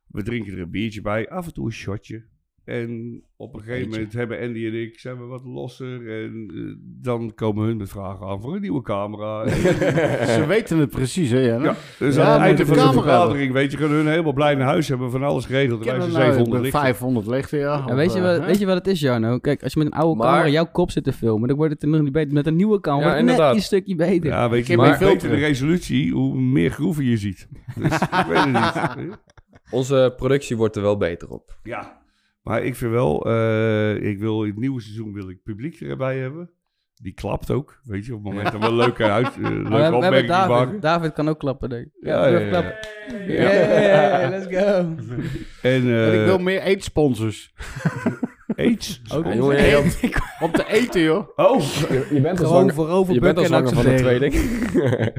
We drinken er een biertje bij, af en toe een shotje. En op een gegeven moment hebben Andy en ik, zijn we wat losser. En eh, dan komen hun met vragen aan voor een nieuwe camera. *laughs* Ze weten het precies, hè? Ja, ja, dus Ja, aan het einde een van de camera vergadering, weet je, gaan hun helemaal blij naar huis hebben van alles geregeld. Ik Er heb zijn er nou 700 met lichten. 500 lichten, ja. Ja, weet, je wat, weet je wat het is, Jarno? Kijk, als je met een oude Maar- camera jouw kop zit te filmen, dan wordt het er nog niet beter. Met een nieuwe camera Ja, net inderdaad. een stukje beter. Ja, weet je, maar beter de resolutie, hoe meer groeven je ziet. Dus ik weet het niet. *laughs* Onze productie wordt er wel beter op. Ja, maar ik vind wel, eh, ik wil in het nieuwe seizoen wil ik publiek erbij hebben. Die klapt ook, weet je, op het moment dat we een *laughs* leuke, uit, eh, Maar leuke we, we hebben opmerking David. maken. David kan ook klappen, denk ik. Ja, ja, ja. klap. Yeah, let's go. *laughs* En, En ik eh wil meer eetsponsors. *laughs* AIDS. Ook Ja, onze jongen, eet. je- Om te eten, joh. Oh, Je, je bent al Gewoon zwanger, voorover je bent al zwanger van de tweeling.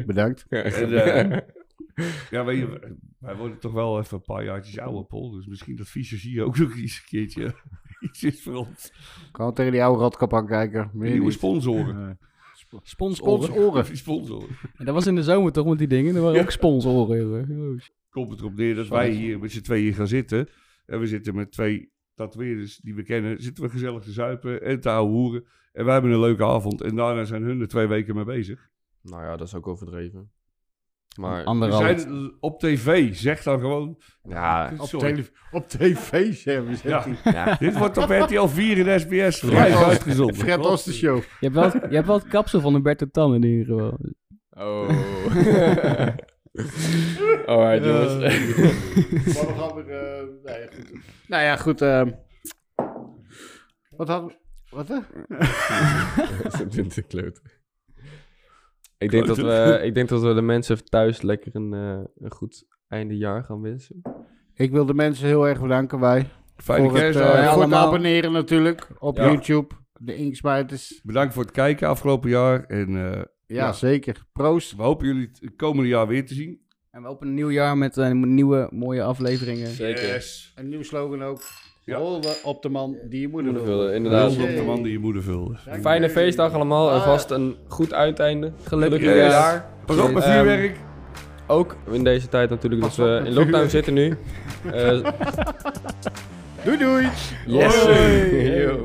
Bedankt. En, eh, *laughs* ja, weet je, wij worden toch wel even een paar jaartjes ouder, Paul. Dus misschien dat visagie ook nog eens een keertje *laughs* iets is voor ons. Gewoon tegen die oude rotkap aankijken. Meer Nieuwe niet. sponsoren. Sponsoren. Sponsoren. *laughs* Die sponsoren. En dat was in de zomer toch met die dingen? Er waren ook sponsoren. Oh. Komt het erop neer dat wij hier met z'n tweeën gaan zitten. En we zitten met twee tatoeëerders die we kennen. Zitten we gezellig te zuipen en te ouwe hoeren. En wij hebben een leuke avond. En daarna zijn hun er twee weken mee bezig. Nou ja, dat is ook overdreven. Maar We Anderhalf. zijn op tv. Zeg dan gewoon. ja, Op, Sorry. tele- op tv, zeggen Ja. ja. Dit wordt op RTL 4 in SBS live uitgezonden. Fred Ostershow. Je hebt, wel, je hebt wel het kapsel van Humberto Tan in ieder geval. Oh. *laughs* Alright, jongens. Maar *laughs* we gaan weer, eh, nee, goed. Nou ja, goed. eh, wat hadden we... Wat, hè? *laughs* Ze doen te kloten. Ik denk, dat we, ik denk dat we de mensen thuis lekker een, eh, een goed einde jaar gaan wensen. Ik wil de mensen heel erg bedanken, wij. Fijne voor het, eh, voor het abonneren natuurlijk op Ja. YouTube. De Inksmijters. Bedankt voor het kijken afgelopen jaar. En eh, Ja, Ja. zeker. Proost. we hopen jullie het komende jaar weer te zien. En we openen een nieuw jaar met nieuwe mooie afleveringen. Zeker. Een nieuw slogan ook. Ja. Rollen op de man die je moeder wil. Vullen, inderdaad. Hulde op de man die je moeder vulde. Fijne feestdag allemaal en vast een goed uiteinde. Gelukkig Yes. jaar. Pas op met Ehm, vuurwerk. Ook in deze tijd natuurlijk dat we in lockdown zitten nu. *laughs* Eh, Doei doei. yes. Hoi.